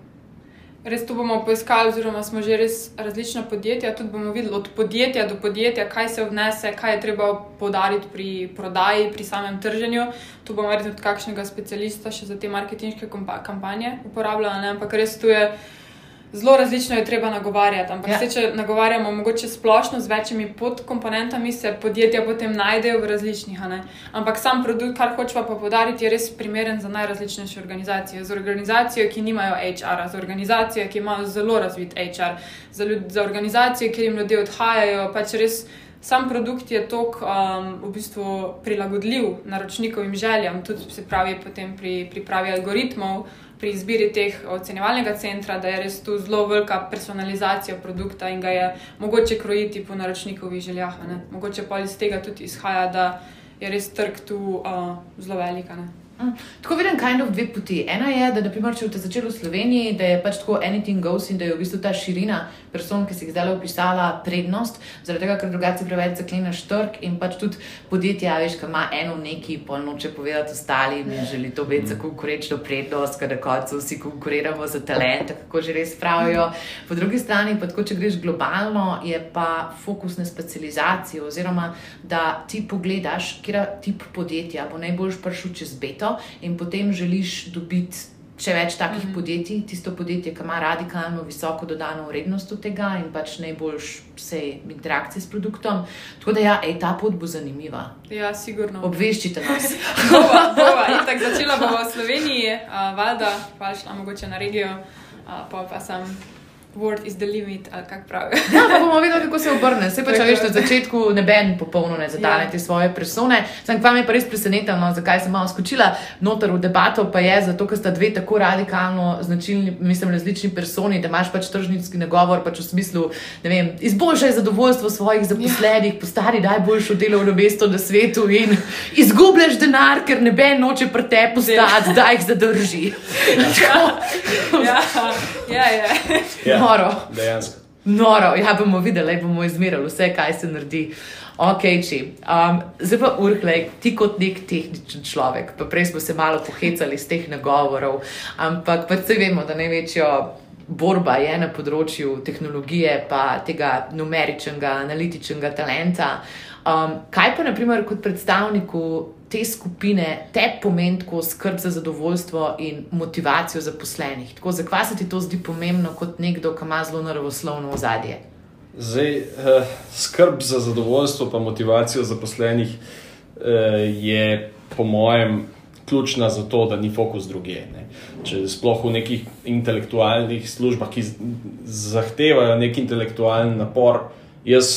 B: Res tu bomo poiskali, oziroma smo že res različna podjetja. Tudi bomo videli od podjetja do podjetja, kaj se vnese, kaj je treba podariti pri prodaji, pri samem trženju. Tu bomo verjetno tudi kakšnega specialista še za te marketinške kampanje uporabljali, ampak res tu je zelo različno je treba nagovarjati. Ampak,
A: Ja.
B: ja. če nagovarjamo mogoče splošno z večjimi podkomponentami, se podjetja potem najdejo v različnih. Ampak sam produkt, kar hočemo pa podariti, je res primeren za najrazličnejše organizacije. Za organizacije, ki nimajo HR-a, za organizacije, ki imajo zelo razvit HR, za, ljud, za organizacije, kjer jim ljudje odhajajo. Pač res sam produkt je tok um, v bistvu prilagodljiv naročnikovim željam, tudi se pravi potem pri pripravi algoritmov pri izbiri teh ocenjevalnega centra, da je res tu zelo velika personalizacija produkta in ga je mogoče krojiti po naročnikovih željah. ne. Mogoče pa iz tega tudi izhaja, da je res trg tu uh, zelo velika. Ne.
A: Mm. Tako vidim, kind of dve poti. Ena je, da naprimer, če boste začeli v Sloveniji, da je pač tako anything goes in da je v bistvu ta širina person, ki si jih zdaj opisala, prednost, zaradi tega, ker drugače preveč zakleneš trg in pač tudi podjetje, a veš, ki ima eno neki, pa noče povedati ostalim in želi to biti za konkurenčno prednost, ker na koncu vsi konkuriramo za talente, kako že res pravijo. Po drugi strani pa tako, če greš globalno, je pa fokus na specializacijo oziroma da ti pogledaš, kje tip podjetja bo najbolj prišel čez beto in potem želiš dobiti. Še več takih -hmm. podjetij, tisto podjetje, ki ima radikalno visoko dodano vrednost od tega in pač najboljš vse interakcije s produktom. Tako da, ja, ej, ta pot bo zanimiva.
B: Ja, sigurno.
A: Obveščite nas.
B: Bova, bova. Itak začela bomo v Sloveniji, uh, valjda, pa šla mogoče na regijo, uh, pa pa sem. Word is the limit, ali kako pravijo.
A: Ja, pa bomo videli, kako se obrne. Se pa, če veš, na začetku neben popolno ne zadane
B: Ja.
A: te svoje persone. Sam pa me je pa res presenetilo, no, zakaj sem malo skočila noter v debato, pa je zato, ker sta dve tako radikalno značilni, mislim, različni personi, da imaš pač tržnički nagovor, pač v smislu, ne vem, izboljšaj zadovoljstvo svojih zaposlenih, postari najboljšo delovno mesto na svetu in izgubljaš denar, ker neben noče pri tebi postati, da jih zadrži.
B: ja, ja, ja.
C: Ja,
A: Noro.
C: Dejansko.
A: Noro, ja, bomo videli, bomo izmerili vse, kaj se naredi. Ok, če. Um, zdaj pa urhlej, ti kot nek tehničen človek, pa prej smo se malo pohecali iz teh nagovorov, ampak pa vse vemo, da največjo borba je na področju tehnologije, pa tega numeričnega, analitičnega talenta. Um, kaj pa, naprimer, kot predstavniku te skupine, te pomeni tako skrb za zadovoljstvo in motivacijo zaposlenih? Tako, zakaj se ti to zdi pomembno kot nekdo, ki ima zelo naravoslovno ozadje?
C: Zdaj, eh, skrb za zadovoljstvo in motivacijo zaposlenih eh, je, po mojem, ključna za to, da ni fokus druge. Ne. Če sploh v nekih intelektualnih službah, ki zahtevajo nek intelektualen napor, jaz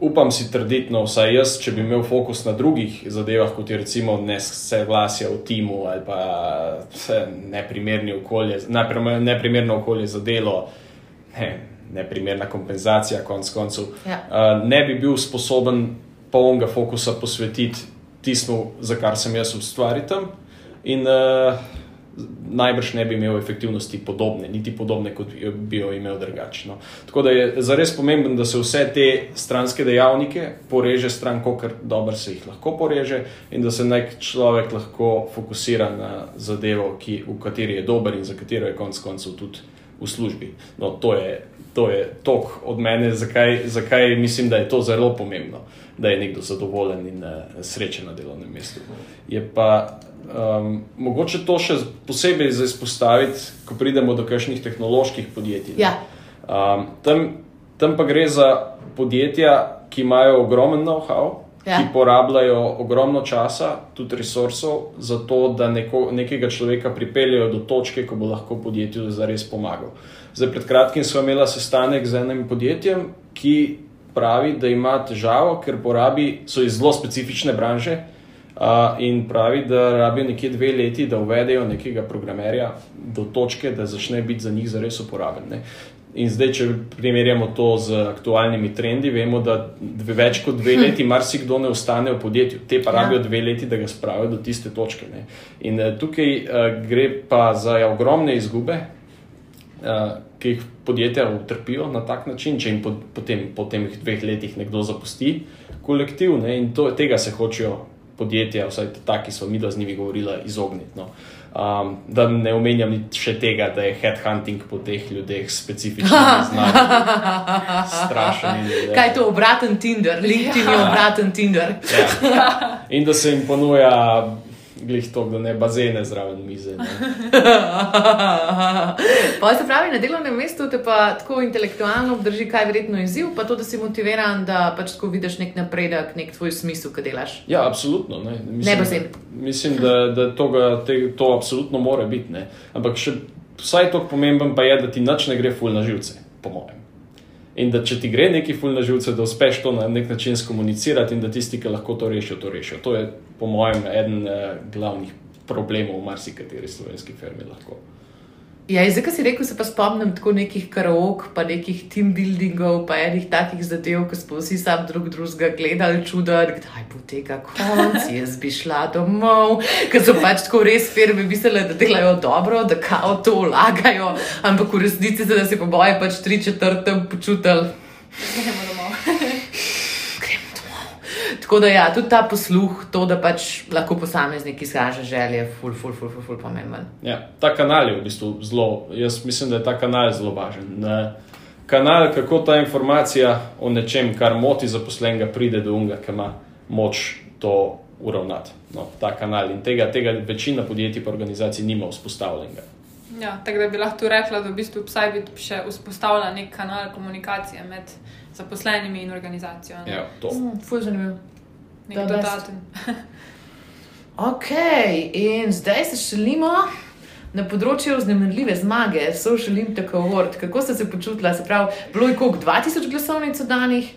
C: upam si trditi, no, vsaj jaz, če bi imel fokus na drugih zadevah, kot je recimo nesoglasje v timu ali pa okolje, neprimer- neprimerno okolje za delo. Ne, Neprimerna kompenzacija, konc koncev.
A: Ja.
C: Uh, ne bi bil sposoben polnega fokusa posvetiti tistemu, za kar sem jaz ustvaril tam, in uh, najbrž ne bi imel efektivnosti podobne, niti podobne, kot bi jo- imel drugače. No. Tako da je zares pomembno, da se vse te stranske dejavnike poreže stran, kar dobro se jih lahko poreže, in da se nek človek lahko fokusira na zadevo, ki, v kateri je dober in za katero je konec koncev tudi v službi. No, to je. To je tok od mene, zakaj, zakaj mislim, da je to zelo pomembno, da je nekdo zadovoljen in uh, srečen na delovnem mestu. Je pa um, mogoče to še posebej za izpostaviti, ko pridemo do kakšnih tehnoloških podjetij.
A: Ja.
C: Um, tam, tam pa gre za podjetja, ki imajo ogromen know-how,
A: Ja.
C: ja. ki porabljajo ogromno časa, tudi resursov, za to, da neko, nekega človeka pripeljejo do točke, ko bo lahko podjetju zares pomagal. Zdaj, pred kratkim smo imeli sestanek z enim podjetjem, ki pravi, da ima težavo, ker porabi, so iz zelo specifične branže. Uh, in pravi, da rabijo nekje dve leti, da uvedejo nekega programerja do točke, da začne biti za njih zares uporaben. Ne. In zdaj, če primerjamo to z aktualnimi trendi, vemo, da dve, več kot dve leti marsikdo ne ostane v podjetju, te pa
A: Ja.
C: rabijo dve leti, da ga spravijo do tiste točke. Ne. In uh, tukaj uh, gre pa za ogromne izgube, uh, ki jih podjetja utrpijo na tak način, če jim po, potem po teh dveh letih nekdo zapusti kolektiv. Ne, in to, tega se hočejo podjetja, vsaj ta, ki smo mi z njimi govorili, izogniti. No. Um, da ne omenjam še tega, da je headhunting po teh ljudeh specifično znano. Strašen. in, eh,
A: Kaj je to, obraten Tinder, LinkedIn je obraten Tinder.
C: Ja. In da se jim ponuja glih to, da ne bazene zraven mize.
A: Pa se pravi, na delovnem mestu te pa tako intelektualno obdrži, kaj je verjetno izziv, pa to, da si motiviran, da pač tako vidiš nek napredek, nek tvoj smisel, kaj delaš.
C: Ja, absolutno. Ne,
A: Ne bazen.
C: Mislim, da, da toga, te, to absolutno more biti. Ne. Ampak še vsaj tako pomemben pa je, da ti nič ne gre ful na živce, po mojem. In da če ti gre neki ful na živce, da uspeš to na nek način skomunicirati in da tisti, ki lahko to rešijo, to rešijo. To je, po mojem, eden uh, glavnih problemov v marsikateri slovenski firmi. Lahko.
A: Ja, zdaj, ko si rekel, se pa spomnim tako nekih karaok, pa nekih team buildingov, pa enih takih zadev, ko smo vsi sam drug drugega gledali, čudili, kdaj bo tega konc, jaz bi šla domov, ker so pač tako res firme mislile, da delajo dobro, da kao to vlagajo, ampak v resnici se da si po boju pač tri četrtem počutili.
B: Gremo domov.
A: gremo domov. Tako da, ja, tudi ta posluh, to, da pač lahko posameznik izraža želje, ful, ful, ful, ful, ful pomemben.
C: Ja, ta kanal je v bistvu zelo, jaz mislim, da je ta kanal zelo važen. Kanal, kako ta informacija o nečem, kar moti zaposlenega, pride do unga, ki ima moč to uravnati. No, ta kanal in tega, tega večina podjetij in organizacij nima vzpostavljenega.
B: Ja, tako da bi lahko rekla, da v bistvu Psybit še vzpostavlja nek kanal komunikacije med zaposlenimi in organizacijo. ne.
C: Ja, to.
A: Mm, ful, zanimivo.
B: Nek
A: the best.
B: dodaten.
A: Ok, in zdaj se šalimo na področju vznemirljive zmage, Social Impact Award. Kako ste se počutili? Se pravi, bilo je koliko 2000 glasovnic oddanih?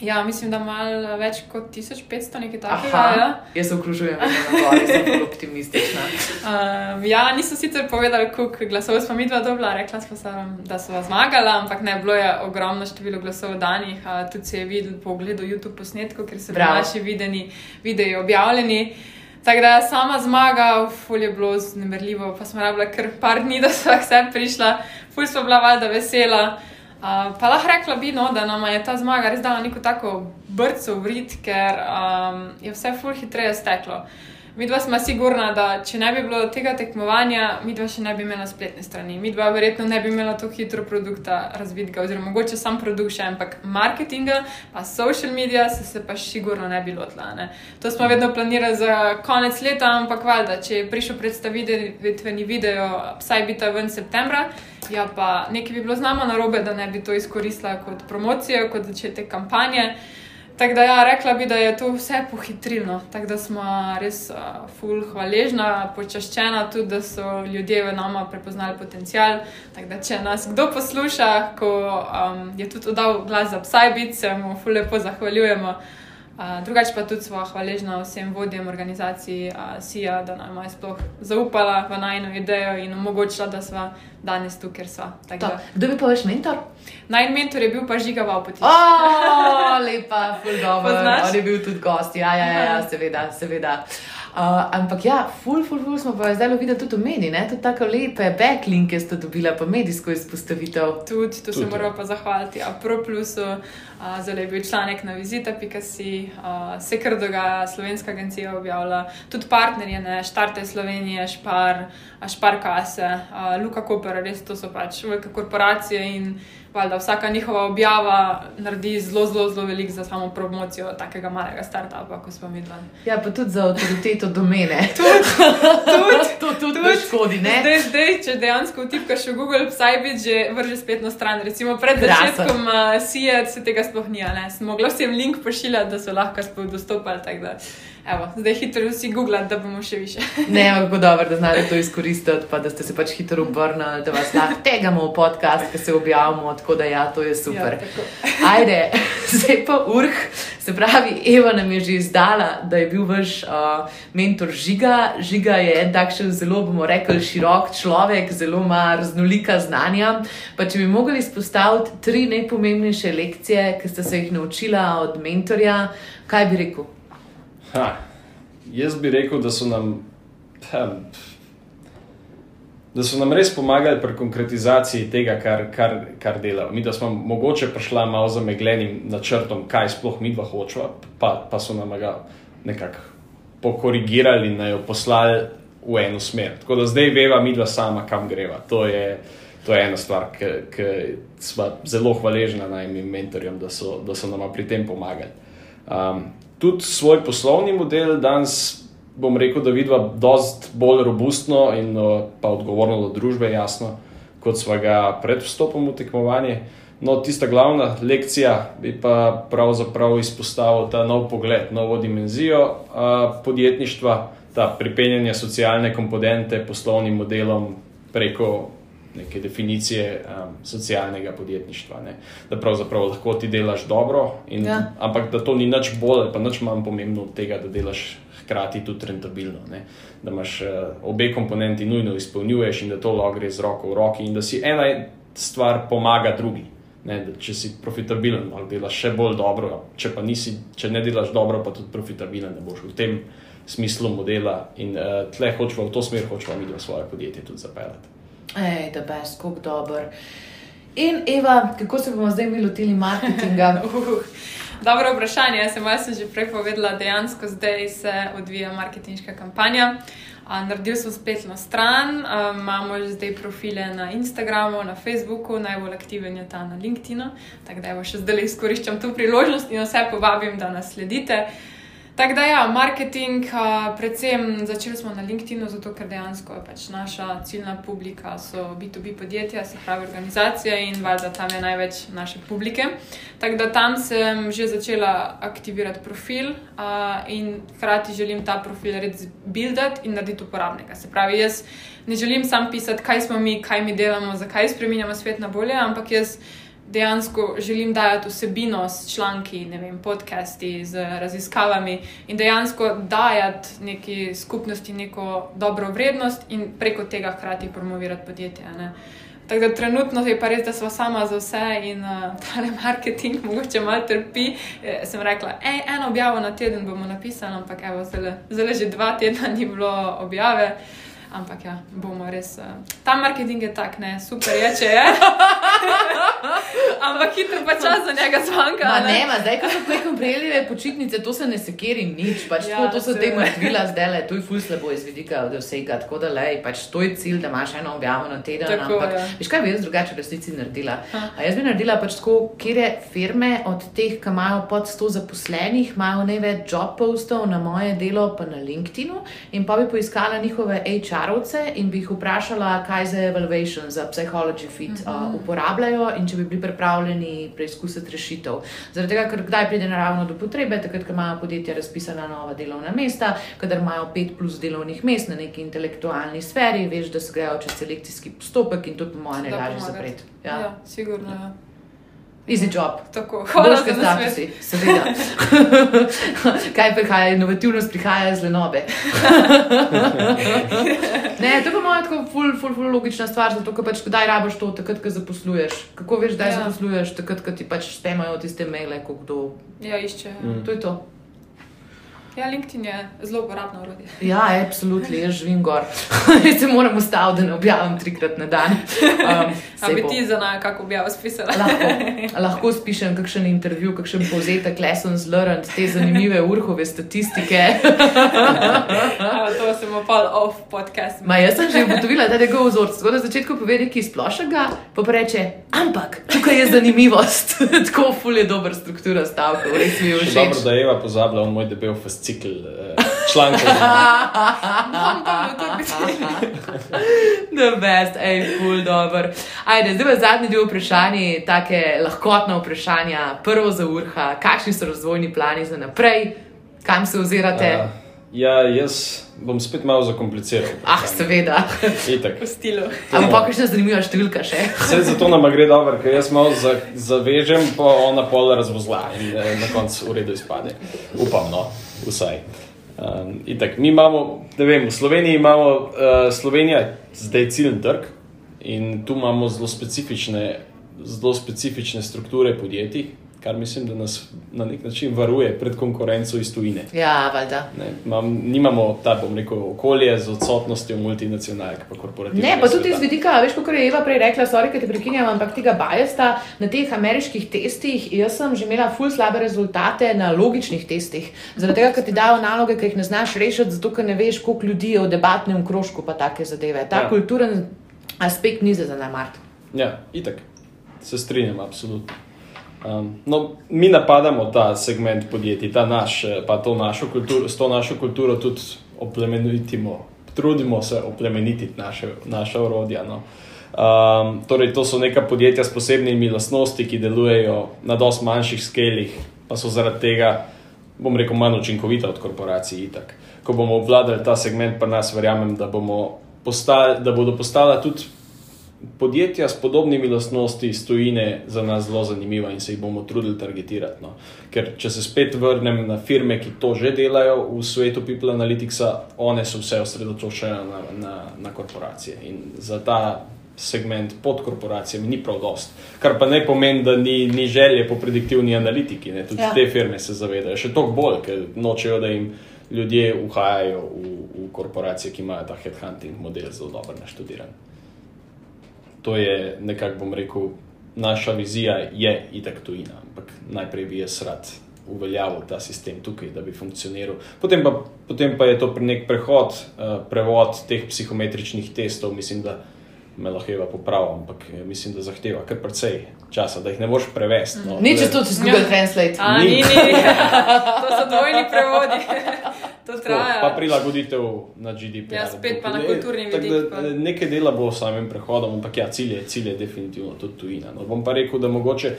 B: Ja, mislim, da malo več kot 1500 nekaj takega.
A: Aha,
B: Ja.
A: jaz se na gori, sem bolj optimistična.
B: Um, ja, niso sicer povedali, koliko glasov smo mi dva dobila, rekla sem, da so zmagala, ampak ne bilo je ogromno število glasov danih. Uh, tudi se je videl po ogledu YouTube posnetkov, ker so bili naši videni, videi objavljeni. Tako da sama zmaga, ful je bilo znemerljivo, pa smo rabila kar par dni, da so vse prišla, ful smo bila valjda vesela. Uh, pa lahko rekla bi, no, da nam je ta zmaga res dala neko tako brco v rit, ker um, je vse ful hitreje steklo. Mi dva smo sigurna, da če ne bi bilo tega tekmovanja, mi dva še ne bi imela spletne strani. Mi dva verjetno ne bi imela tako hitro produkta razvidega, oziroma mogoče sam produkt še, ampak marketinga, pa social media se, se pa sigurno ne bi lotila. Ne. To smo vedno planirali za konec leta, ampak valjda, če je prišel predstavitveni video, vsaj bi ta ven septembra, ja pa nekaj bi bilo z nama narobe, da ne bi to izkoristila kot promocijo, kot začetek kampanje. Tako da, ja, rekla bi, da je to vse pohitrilo. Tako da smo res uh, ful hvaležna, počaščena tudi, da so ljudje v nama prepoznali potencial. Tako da, če nas kdo posluša, ko um, je tudi oddal glas za Psybit, se mu ful lepo zahvaljujemo. Uh, drugače pa tudi smo hvaležna vsem vodjem organizacij SIA, da nam je sploh zaupala v najno idejo in omogočila, da smo danes tu, ker smo. Da,
A: Kdo bi pa vaš mentor?
B: Najn mentor je bil pa Žiga Vaupotič.
A: O, lepa, ful dobro.
B: Poznaš?
A: On je bil tudi gost, ja, ja, ja, ja seveda, seveda. Uh, ampak ja, ful, ful, ful smo pa zdaj videli tudi v mediji, ne? tudi tako lepe backlinke ste dobila, pa medijsko izpostavitev.
B: Tudi, tu se
C: ja.
B: moramo pa zahvaliti AproPlusu, uh, zelo je bil članek na vizita.si, uh, se kar dogaja, slovenska agencija objavlja, tudi partnerje, ne, Štarte Slovenije, Špar, a Špar Kase, uh, Luka Koper, res to so pač velike korporacije in valjda vsaka njihova objava naredi zelo, zelo, zelo veliko za samo promocijo takega malega startupa, kot smo mi dva.
A: Ja, pa tudi za avtoriteto domene.
B: Tudi,
A: to tudi ne škodi, ne?
B: Zdaj, zdaj, če dejansko vtipkaš v Google Psybit, že vrže spletno stran. Recimo pred
A: Krasen.
B: začetkom uh, SIA se tega sploh ni, a ne. Sem mogla vsem link pošiljati, da so lahko sploh dostopali. Evo, zdaj hitro vsi googlati, da bomo še više.
A: Ne, kako dobro, da znate to izkoristiti, pa da ste se pač hitro obrnili, da vas lahko tegamo v podcast, ki se objavimo, tako da ja, to je super.
B: Ja.
A: Ajde, zdaj pa urh. Se pravi, Eva nam je že izdala, da je bil vaš uh, mentor Žiga. Žiga je en takšen zelo, bomo rekli, širok človek, zelo ima raznolika znanja. Pa če bi mogli izpostaviti tri najpomembnejše lekcije, ki ste se jih naučila od mentorja, kaj bi rekel?
C: Ha, jaz bi rekel, da so nam. Ha, Da so nam res pomagali pri konkretizaciji tega, kar, kar, kar delamo. Mi, da smo mogoče prišla malo za meglenim načrtom, kaj sploh mi dva hočeva, pa, pa so nam ga nekako pokorigirali in jo poslali v eno smer. Tako da zdaj veva, mi dva sama, kam greva. To je, to je ena stvar, ki smo zelo hvaležni najmim mentorjem, da so, so nam pri tem pomagali. Um, tudi svoj poslovni model danes bom rekel, da vidva dost bolj robustno in pa odgovorno do družbe, jasno, kot sva ga pred vstopom v tekmovanje. No, tista glavna lekcija bi pa pravzaprav izpostavil ta nov pogled, novo dimenzijo podjetništva, ta pripenjanje socialne komponente poslovnim modelom preko neke definicije um, socialnega podjetništva. Ne? Da pravzaprav lahko ti delaš dobro, in, ja. ampak da to ni nič bolj, pa nič manj pomembno od tega, da delaš hkrati tudi rentabilno. Ne? Da imaš uh, obe komponenti nujno izpolnjuješ in da to lahko gre z roko v roki in da si ena stvar pomaga drugi. Ne, če si profitabilen, ali delaš še bolj dobro, če pa nisi, če ne delaš dobro, pa tudi profitabilen, ne boš v tem smislu modela. In uh, tle hočemo v to smer, hočemo mi v svoje podjetje tudi zapeljati.
A: Ej, da bes, kako dober. In Eva, kako se bomo zdaj mi lotili marketinga?
B: Uh, dobro vprašanje. Jaz sem vas že prej povedala, dejansko zdaj se odvija marketinška kampanja. Uh, naredil sem spletno stran, uh, imamo že zdaj profile na Instagramu, na Facebooku, najbolj aktiven je ta na LinkedIn. Tako da evo, še zdaj izkoriščam to priložnost in vse povabim, da nas sledite. Tako da, ja, marketing, uh, predvsem začeli smo na LinkedIn, zato ker dejansko je pač naša ciljna publika, so B2B podjetja, se pravi organizacija in valjda tam je največ naše publike. Tako da tam sem že začela aktivirati profil uh, in hkrati želim ta profil res buildati in narediti uporabnika. Se pravi, jaz ne želim sam pisati, kaj smo mi, kaj mi delamo, zakaj spremenjamo svet na bolje, ampak jaz dejansko želim dajati vsebino s članki, vem, podcasti, z raziskavami in dejansko dajati neki skupnosti neko dobro vrednost in preko tega hkrati promovirati podjetje. Ne. Tako da trenutno je pa res, da smo sama za vse in uh, ta marketing mogoče malo trpi. E, sem rekla, ej, eno objavo na teden bomo napisali, ampak evo, zelo že dva tedna ni bilo objave. Ampak ja, bomo res. Uh, ta marketing je tak, ne, super je, če je. Ampak hitro pa čas za njega zvanka.
A: Ma ne, ma zdaj, ko so nekom prejeli počitnice, to se ne sekeri nič. Pač ja, to, to so te mrtvila zdaj, le, to je ful slabo iz vidika vsega. Tako da le, pač to je cilj, da imaš eno objavo na teden. Tako, ampak, ja. veš kaj bi jaz drugače v resnici naredila? A jaz bi naredila pač tako, kjer je firme od teh, ki imajo pod 100 zaposlenih, imajo največ job postov na moje delo, pa na LinkedInu in pa bi poiskala njihove HR-ovce in bi jih vprašala, kaj za evaluation, za psychology fit uh -huh. uh, uporabljajo in če bi bili pripravljeni preizkusiti rešitev. Zaradi tega, ker kdaj pride naravno do potrebe, takrat, ko imajo podjetja razpisana nova delovna mesta, kadar imajo pet plus delovnih mest na neki intelektualni sferi, veš, da se grejo čez selekcijski postopek in to po mojem ne lažje zapreti.
B: Ja, ja sigurno. Ja.
A: Easy job.
B: Tako, hvala za
A: statusi, seveda. Kaj prihaja, inovativnost prihaja iz lenobe. ne, to je pa moja tako ful, ful, ful logična stvar, zato ker pač kdaj rabiš to, takrat, ko zaposluješ. Kako veš, da ja. zaposluješ, takrat, ko ti pač spemajo tiste maile, ko kdo.
B: Ja, išče.
A: Mm. To je to.
B: Ja, LinkedIn je zelo uporabno urodje.
A: Ja, absolutno, jaz živim gor. Jaz se moram ustaviti, da ne objavim trikrat na dan. Um,
B: Ampak bi ti za nami, kako objavim spisala?
A: lahko, lahko spišem kakšen intervju, kakšen povzetek, lessons learned, te zanimive urhove statistike.
B: to sem opal off podcast.
A: Ma, jaz sem že ugotovila, da je to vzorc. Tako da na začetku pove nekaj splošnega, pa reče, ampak tukaj je zanimivost. Tako ful je dober struktura stavka, res mi je všeč.
C: Dobro, da je Eva pozabila on moj debel fascinant cikl uh, člankov.
A: The best, ej, full dobro. Ajde, zdaj pa zadnji del vprašanja, tako lahkotna vprašanja. Prvo za urha, kakšni so razvojni plani za naprej, kam se ozirate? Uh,
C: ja, jaz bom spet malo zakompliciral.
A: Ah, seveda. Ampak pa kakšna zanimiva številka še?
C: Vse zato nam gre dobro, ker jaz malo za, zavežem, pa ona pol razvozla in eh, na koncu v redu izpade. Upam, no vsaj. Um, itak, mi imamo, ne vem, v Sloveniji imamo, uh, Slovenija zdaj ciljen trg in tu imamo zelo specifične, zelo specifične strukture podjetij, kar mislim, da nas na nek način varuje pred konkurenco iz tujine.
A: Ja, valjda.
C: Nimamo ta, bom rekel, okolje z odsotnostjo multinacionalk, pa korporativnih.
A: Ne, pa tudi iz vidika, veš, kot je Eva prej rekla, sorry, ker te prekinjam, ampak tega bajesta na teh ameriških testih, jaz sem že imela ful slabe rezultate na logičnih testih. Zaradi tega, ker ti dajo naloge, ki jih ne znaš rešiti, zato ker ne veš, koliko ljudi je v debatnem krožku pa take zadeve. Ta ja. kulturen aspekt ni za zanemart.
C: Ja, itak. Se strinjam, absolutno. Um, no, mi napadamo ta segment podjetij, ta naš, eh, pa to našo kulturo, s to našo kulturo tudi oplemenitimo, trudimo se oplemenititi naše, naše orodja. No. Um, torej, to so neka podjetja s posebnimi lastnosti, ki delujejo na dosti manjših skelih, pa so zaradi tega, bom rekel, manj učinkovita od korporacij. Itak. Ko bomo obvladali ta segment, pa nas verjamem, da, postali, da bodo postala tudi podjetja s podobnimi lastnostmi stojine za nas zelo zanimiva in se jih bomo trudili targetirati. No. Ker če se spet vrnem na firme, ki to že delajo v svetu People Analyticsa, one so vse osredotočene na, na, na korporacije. In za ta segment pod korporacijami ni prav dost. Kar pa ne pomeni, da ni, ni želje po prediktivni analitiki. Ne. Tudi ja. te firme se zavedajo, še toliko bolj, ker nočejo, da jim. Ljudje uhajajo v, v korporacije, ki imajo ta headhunting model zelo dobro naštudiran to je nekako, bom rekel, naša vizija je itak tujina, ampak najprej bi jaz rad uveljavil ta sistem tukaj, da bi funkcioniral. Potem pa, potem pa je to nek prehod, uh, prevod teh psihometričnih testov, mislim, da me lahko popravim, ampak eh, mislim, da zahteva kar precej časa, da jih ne boš prevesti. No.
A: Ni če to čez Google. Translate.
B: A, ni, ni, ni. to so dvojni prevodi. To traja.
C: Pa prilagoditev na GDP.
B: Ja, spet pa na kulturni vidik.
C: Nekaj dela bo s samim prehodom, ampak ja, cilj je, cilj je definitivno tudi tujina. No, bom pa rekel, da mogoče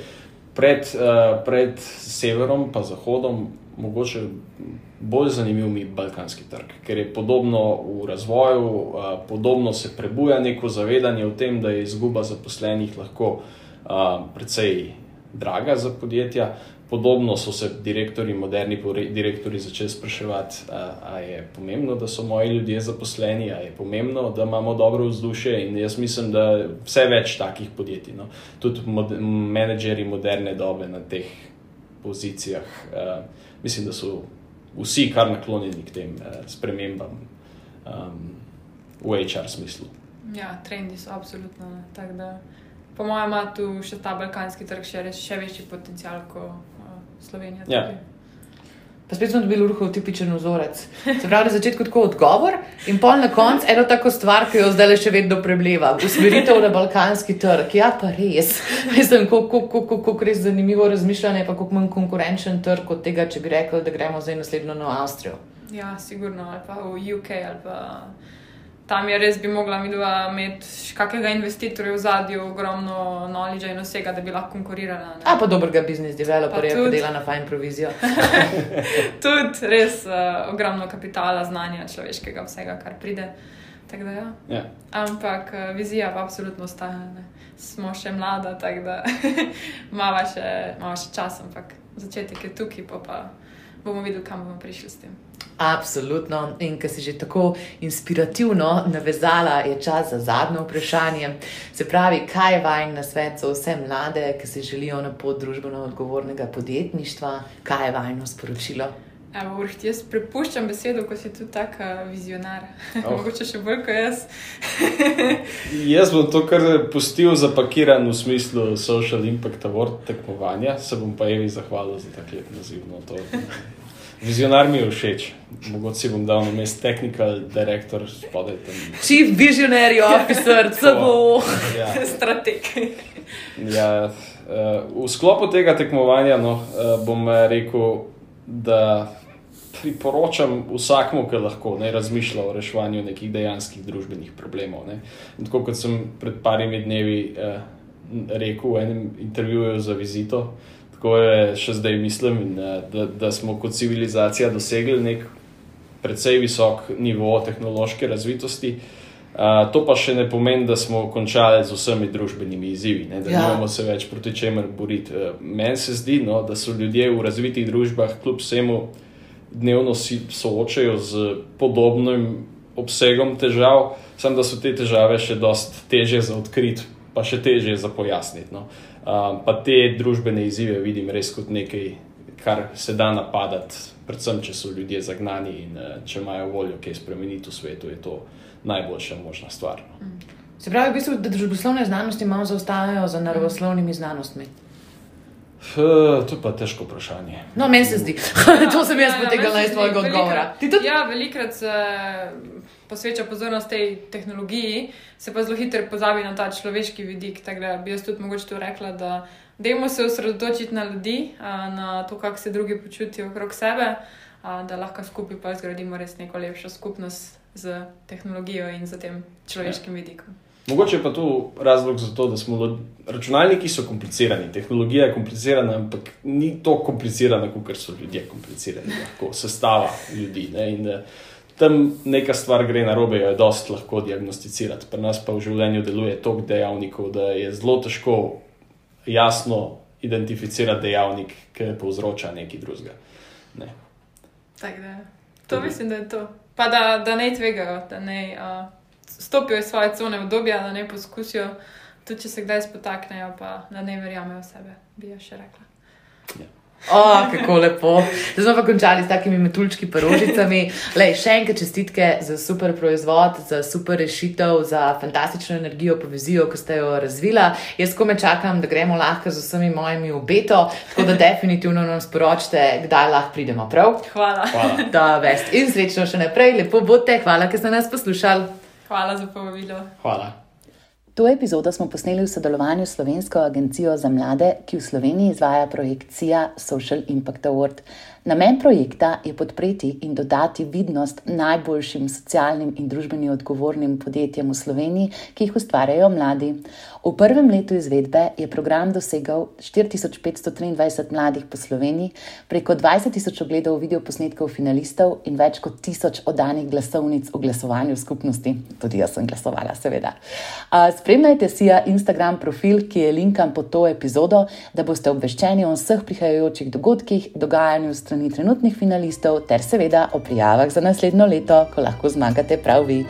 C: pred, uh, pred severom, pa zahodom, mogoče bolj zanimiv mi balkanski trg, ker je podobno v razvoju, uh, podobno se prebuja neko zavedanje o tem, da je izguba zaposlenih lahko uh, precej draga za podjetja. Podobno so se direktori, moderni direktori začeli spraševati, ali je pomembno, da so moji ljudje zaposleni, ali je pomembno, da imamo dobro vzdušje. In jaz mislim, da vse več takih podjetij, no. tudi mod menedžeri moderne dobe na teh pozicijah, uh, mislim, da so vsi kar naklonjeni k tem uh, spremembam um, v HR smislu.
B: Ja, trendi so absolutno. Po mojem, ima tu še ta balkanski trg še, še večji potencial. Slovenija. Ja.
A: Pa spet smo dobili ruho tipičen vzorec. Se pravi, na začetku tako odgovor in pol na koncu eno tako stvar, ki jo zdaj še vedno prebleva. Usmeritev na balkanski trg. Ja, pa res. Mislim, kako res zanimivo razmišljanje, pa kako manj konkurenčen trg od tega, če bi rekli, da gremo zdaj naslednjo na Avstrijo.
B: Ja, sigurno, ali pa v UK ali pa tam je res bi mogla imeti kakega investitorja v zadju, ogromno knowledge in vsega, da bi lahko konkurirala.
A: Ne? A pa dobrega biznis developerja, ki dela na fajn provizijo.
B: tudi res uh, ogromno kapitala, znanja človeškega, vsega, kar pride. Da, ja.
C: Ja.
B: Ampak uh, vizija pa absolutno ostaja. Ne? Smo še mlada, tako da imamo še, še čas, ampak začetek je tukaj, pa, pa bomo videli, kam bomo prišli s tem.
A: Absolutno. In ker si že tako inspirativno navezala, je čas za zadnje vprašanje. Se pravi, kaj je vajen na svet za vse mlade, ki se želijo na pot družbeno odgovornega podjetništva, kaj je vajno sporočilo?
B: Evo, urh, jaz prepuščam besedo, ko si tu tako vizionar. Oh. Mogoče še bolj kot jaz.
C: jaz bom to kar pustil zapakiran v smislu social impact award tekmovanja, se bom pa Evi zahvalil za tak lep naziv. No, Vizionar mi je všeč, mogoče si bom dal na mest technical director, spodaj tam.
A: Chief visionary officer, CBO,
B: ja. strateg.
C: Ja, uh, v sklopu tega tekmovanja no, uh, bom rekel, da priporočam vsakmu, ki lahko ne razmišlja o reševanju nekih dejanskih družbenih problemov. Tako kot sem pred parimi dnevi uh, rekel v enem intervjuju za vizito tako je še zdaj mislim, in, eh, da, da smo kot civilizacija dosegli nek precej visok nivo tehnološke razvitosti. Uh, to pa še ne pomeni, da smo končali z vsemi družbenimi izzivi, ne, da ja. moramo se več proti čemer boriti. Uh, Meni se zdi, no, da so ljudje v razvitih družbah kljub vsemu dnevno soočajo z podobnim obsegom težav, samo da so te težave še dosti teže za odkriti, pa še teže za pojasniti. No. Um, pa te družbene izzive vidim res kot nekaj, kar se da napadati, predvsem, če so ljudje zagnani in uh, če imajo voljo kaj spremeniti v svetu, je to najboljša možna stvar. No.
A: Se pravi, v bistvu, da družboslovne znanosti malo zaostajajo za naravoslovnimi znanostmi.
C: F, to je pa težko vprašanje.
A: No, meni se zdi, to sem jaz ja, potegnila iz tvojega odgovora.
B: Ja, velikrat se posveča pozornost tej tehnologiji, se pa zelo hitro pozabi na ta človeški vidik. Tako da bi jaz tudi mogoče to rekla, da dajmo se osredotočiti na ljudi, na to, kako se drugi počutijo okrog sebe. da lahko skupaj pa zgradimo res neko lepšo skupnost z tehnologijo in z tem človeškim vidikom.
C: Mogoče pa tu razlog za to, da smo računalniki so komplicirani, tehnologija je komplicirana, ampak ni to komplicirana, kot so ljudje komplicirani, lahko sestava ljudi. Ne, in, uh, tam neka stvar gre na robe, jo je dost lahko diagnosticirati. Pri nas pa v življenju deluje toliko dejavnikov, da je zelo težko jasno identificirati dejavnik, ki povzroča nekaj drugega. Ne.
B: Tak, da. To Tudi. mislim, da je to. Pa da, da ne tvegajo, da ne uh, stopijo iz svoje cone obdobja, da ne poskusijo, tudi če se kdaj spotaknejo, pa da ne verjamejo v sebe, bi jo še rekla.
D: Ja. Oh, kako lepo. Zdaj smo pa končali s takimi metulčki, porožicami. Lej, še enkrat čestitke za super proizvod, za super rešitev, za fantastično energijo, povezijo, ki ste jo razvila. Jaz kome čakam, da gremo lahko z vsemi mojimi obeto, tako da definitivno nam sporočite, kdaj lahko pridemo prav.
B: Hvala.
C: Hvala.
D: Da, vest. In srečno še naprej, lepo bote. Hvala, ker ste nas poslušali.
B: Hvala za povabilo.
C: Hvala.
D: To epizodo smo posneli v sodelovanju s Slovensko agencijo za mlade, ki v Sloveniji izvaja projekt CIA Social Impact Award. Namen projekta je podpreti in dodati vidnost najboljšim socialnim in družbeni odgovornim podjetjem v Sloveniji, ki jih ustvarjajo mladi. V prvem letu izvedbe je program dosegal 4523 mladih po Sloveniji, preko 20 tisoč ogledov videoposnetkov finalistov in več kot tisoč oddanih glasovnic v glasovanju skupnosti. Tudi jaz sem glasovala, seveda. Spremljajte si ja Instagram profil, ki je linkan pod to epizodo, da boste obveščeni o vseh prihajajočih dogodkih, dogajanju strani trenutnih finalistov ter seveda o prijavah za naslednjo leto, ko lahko zmagate prav vi.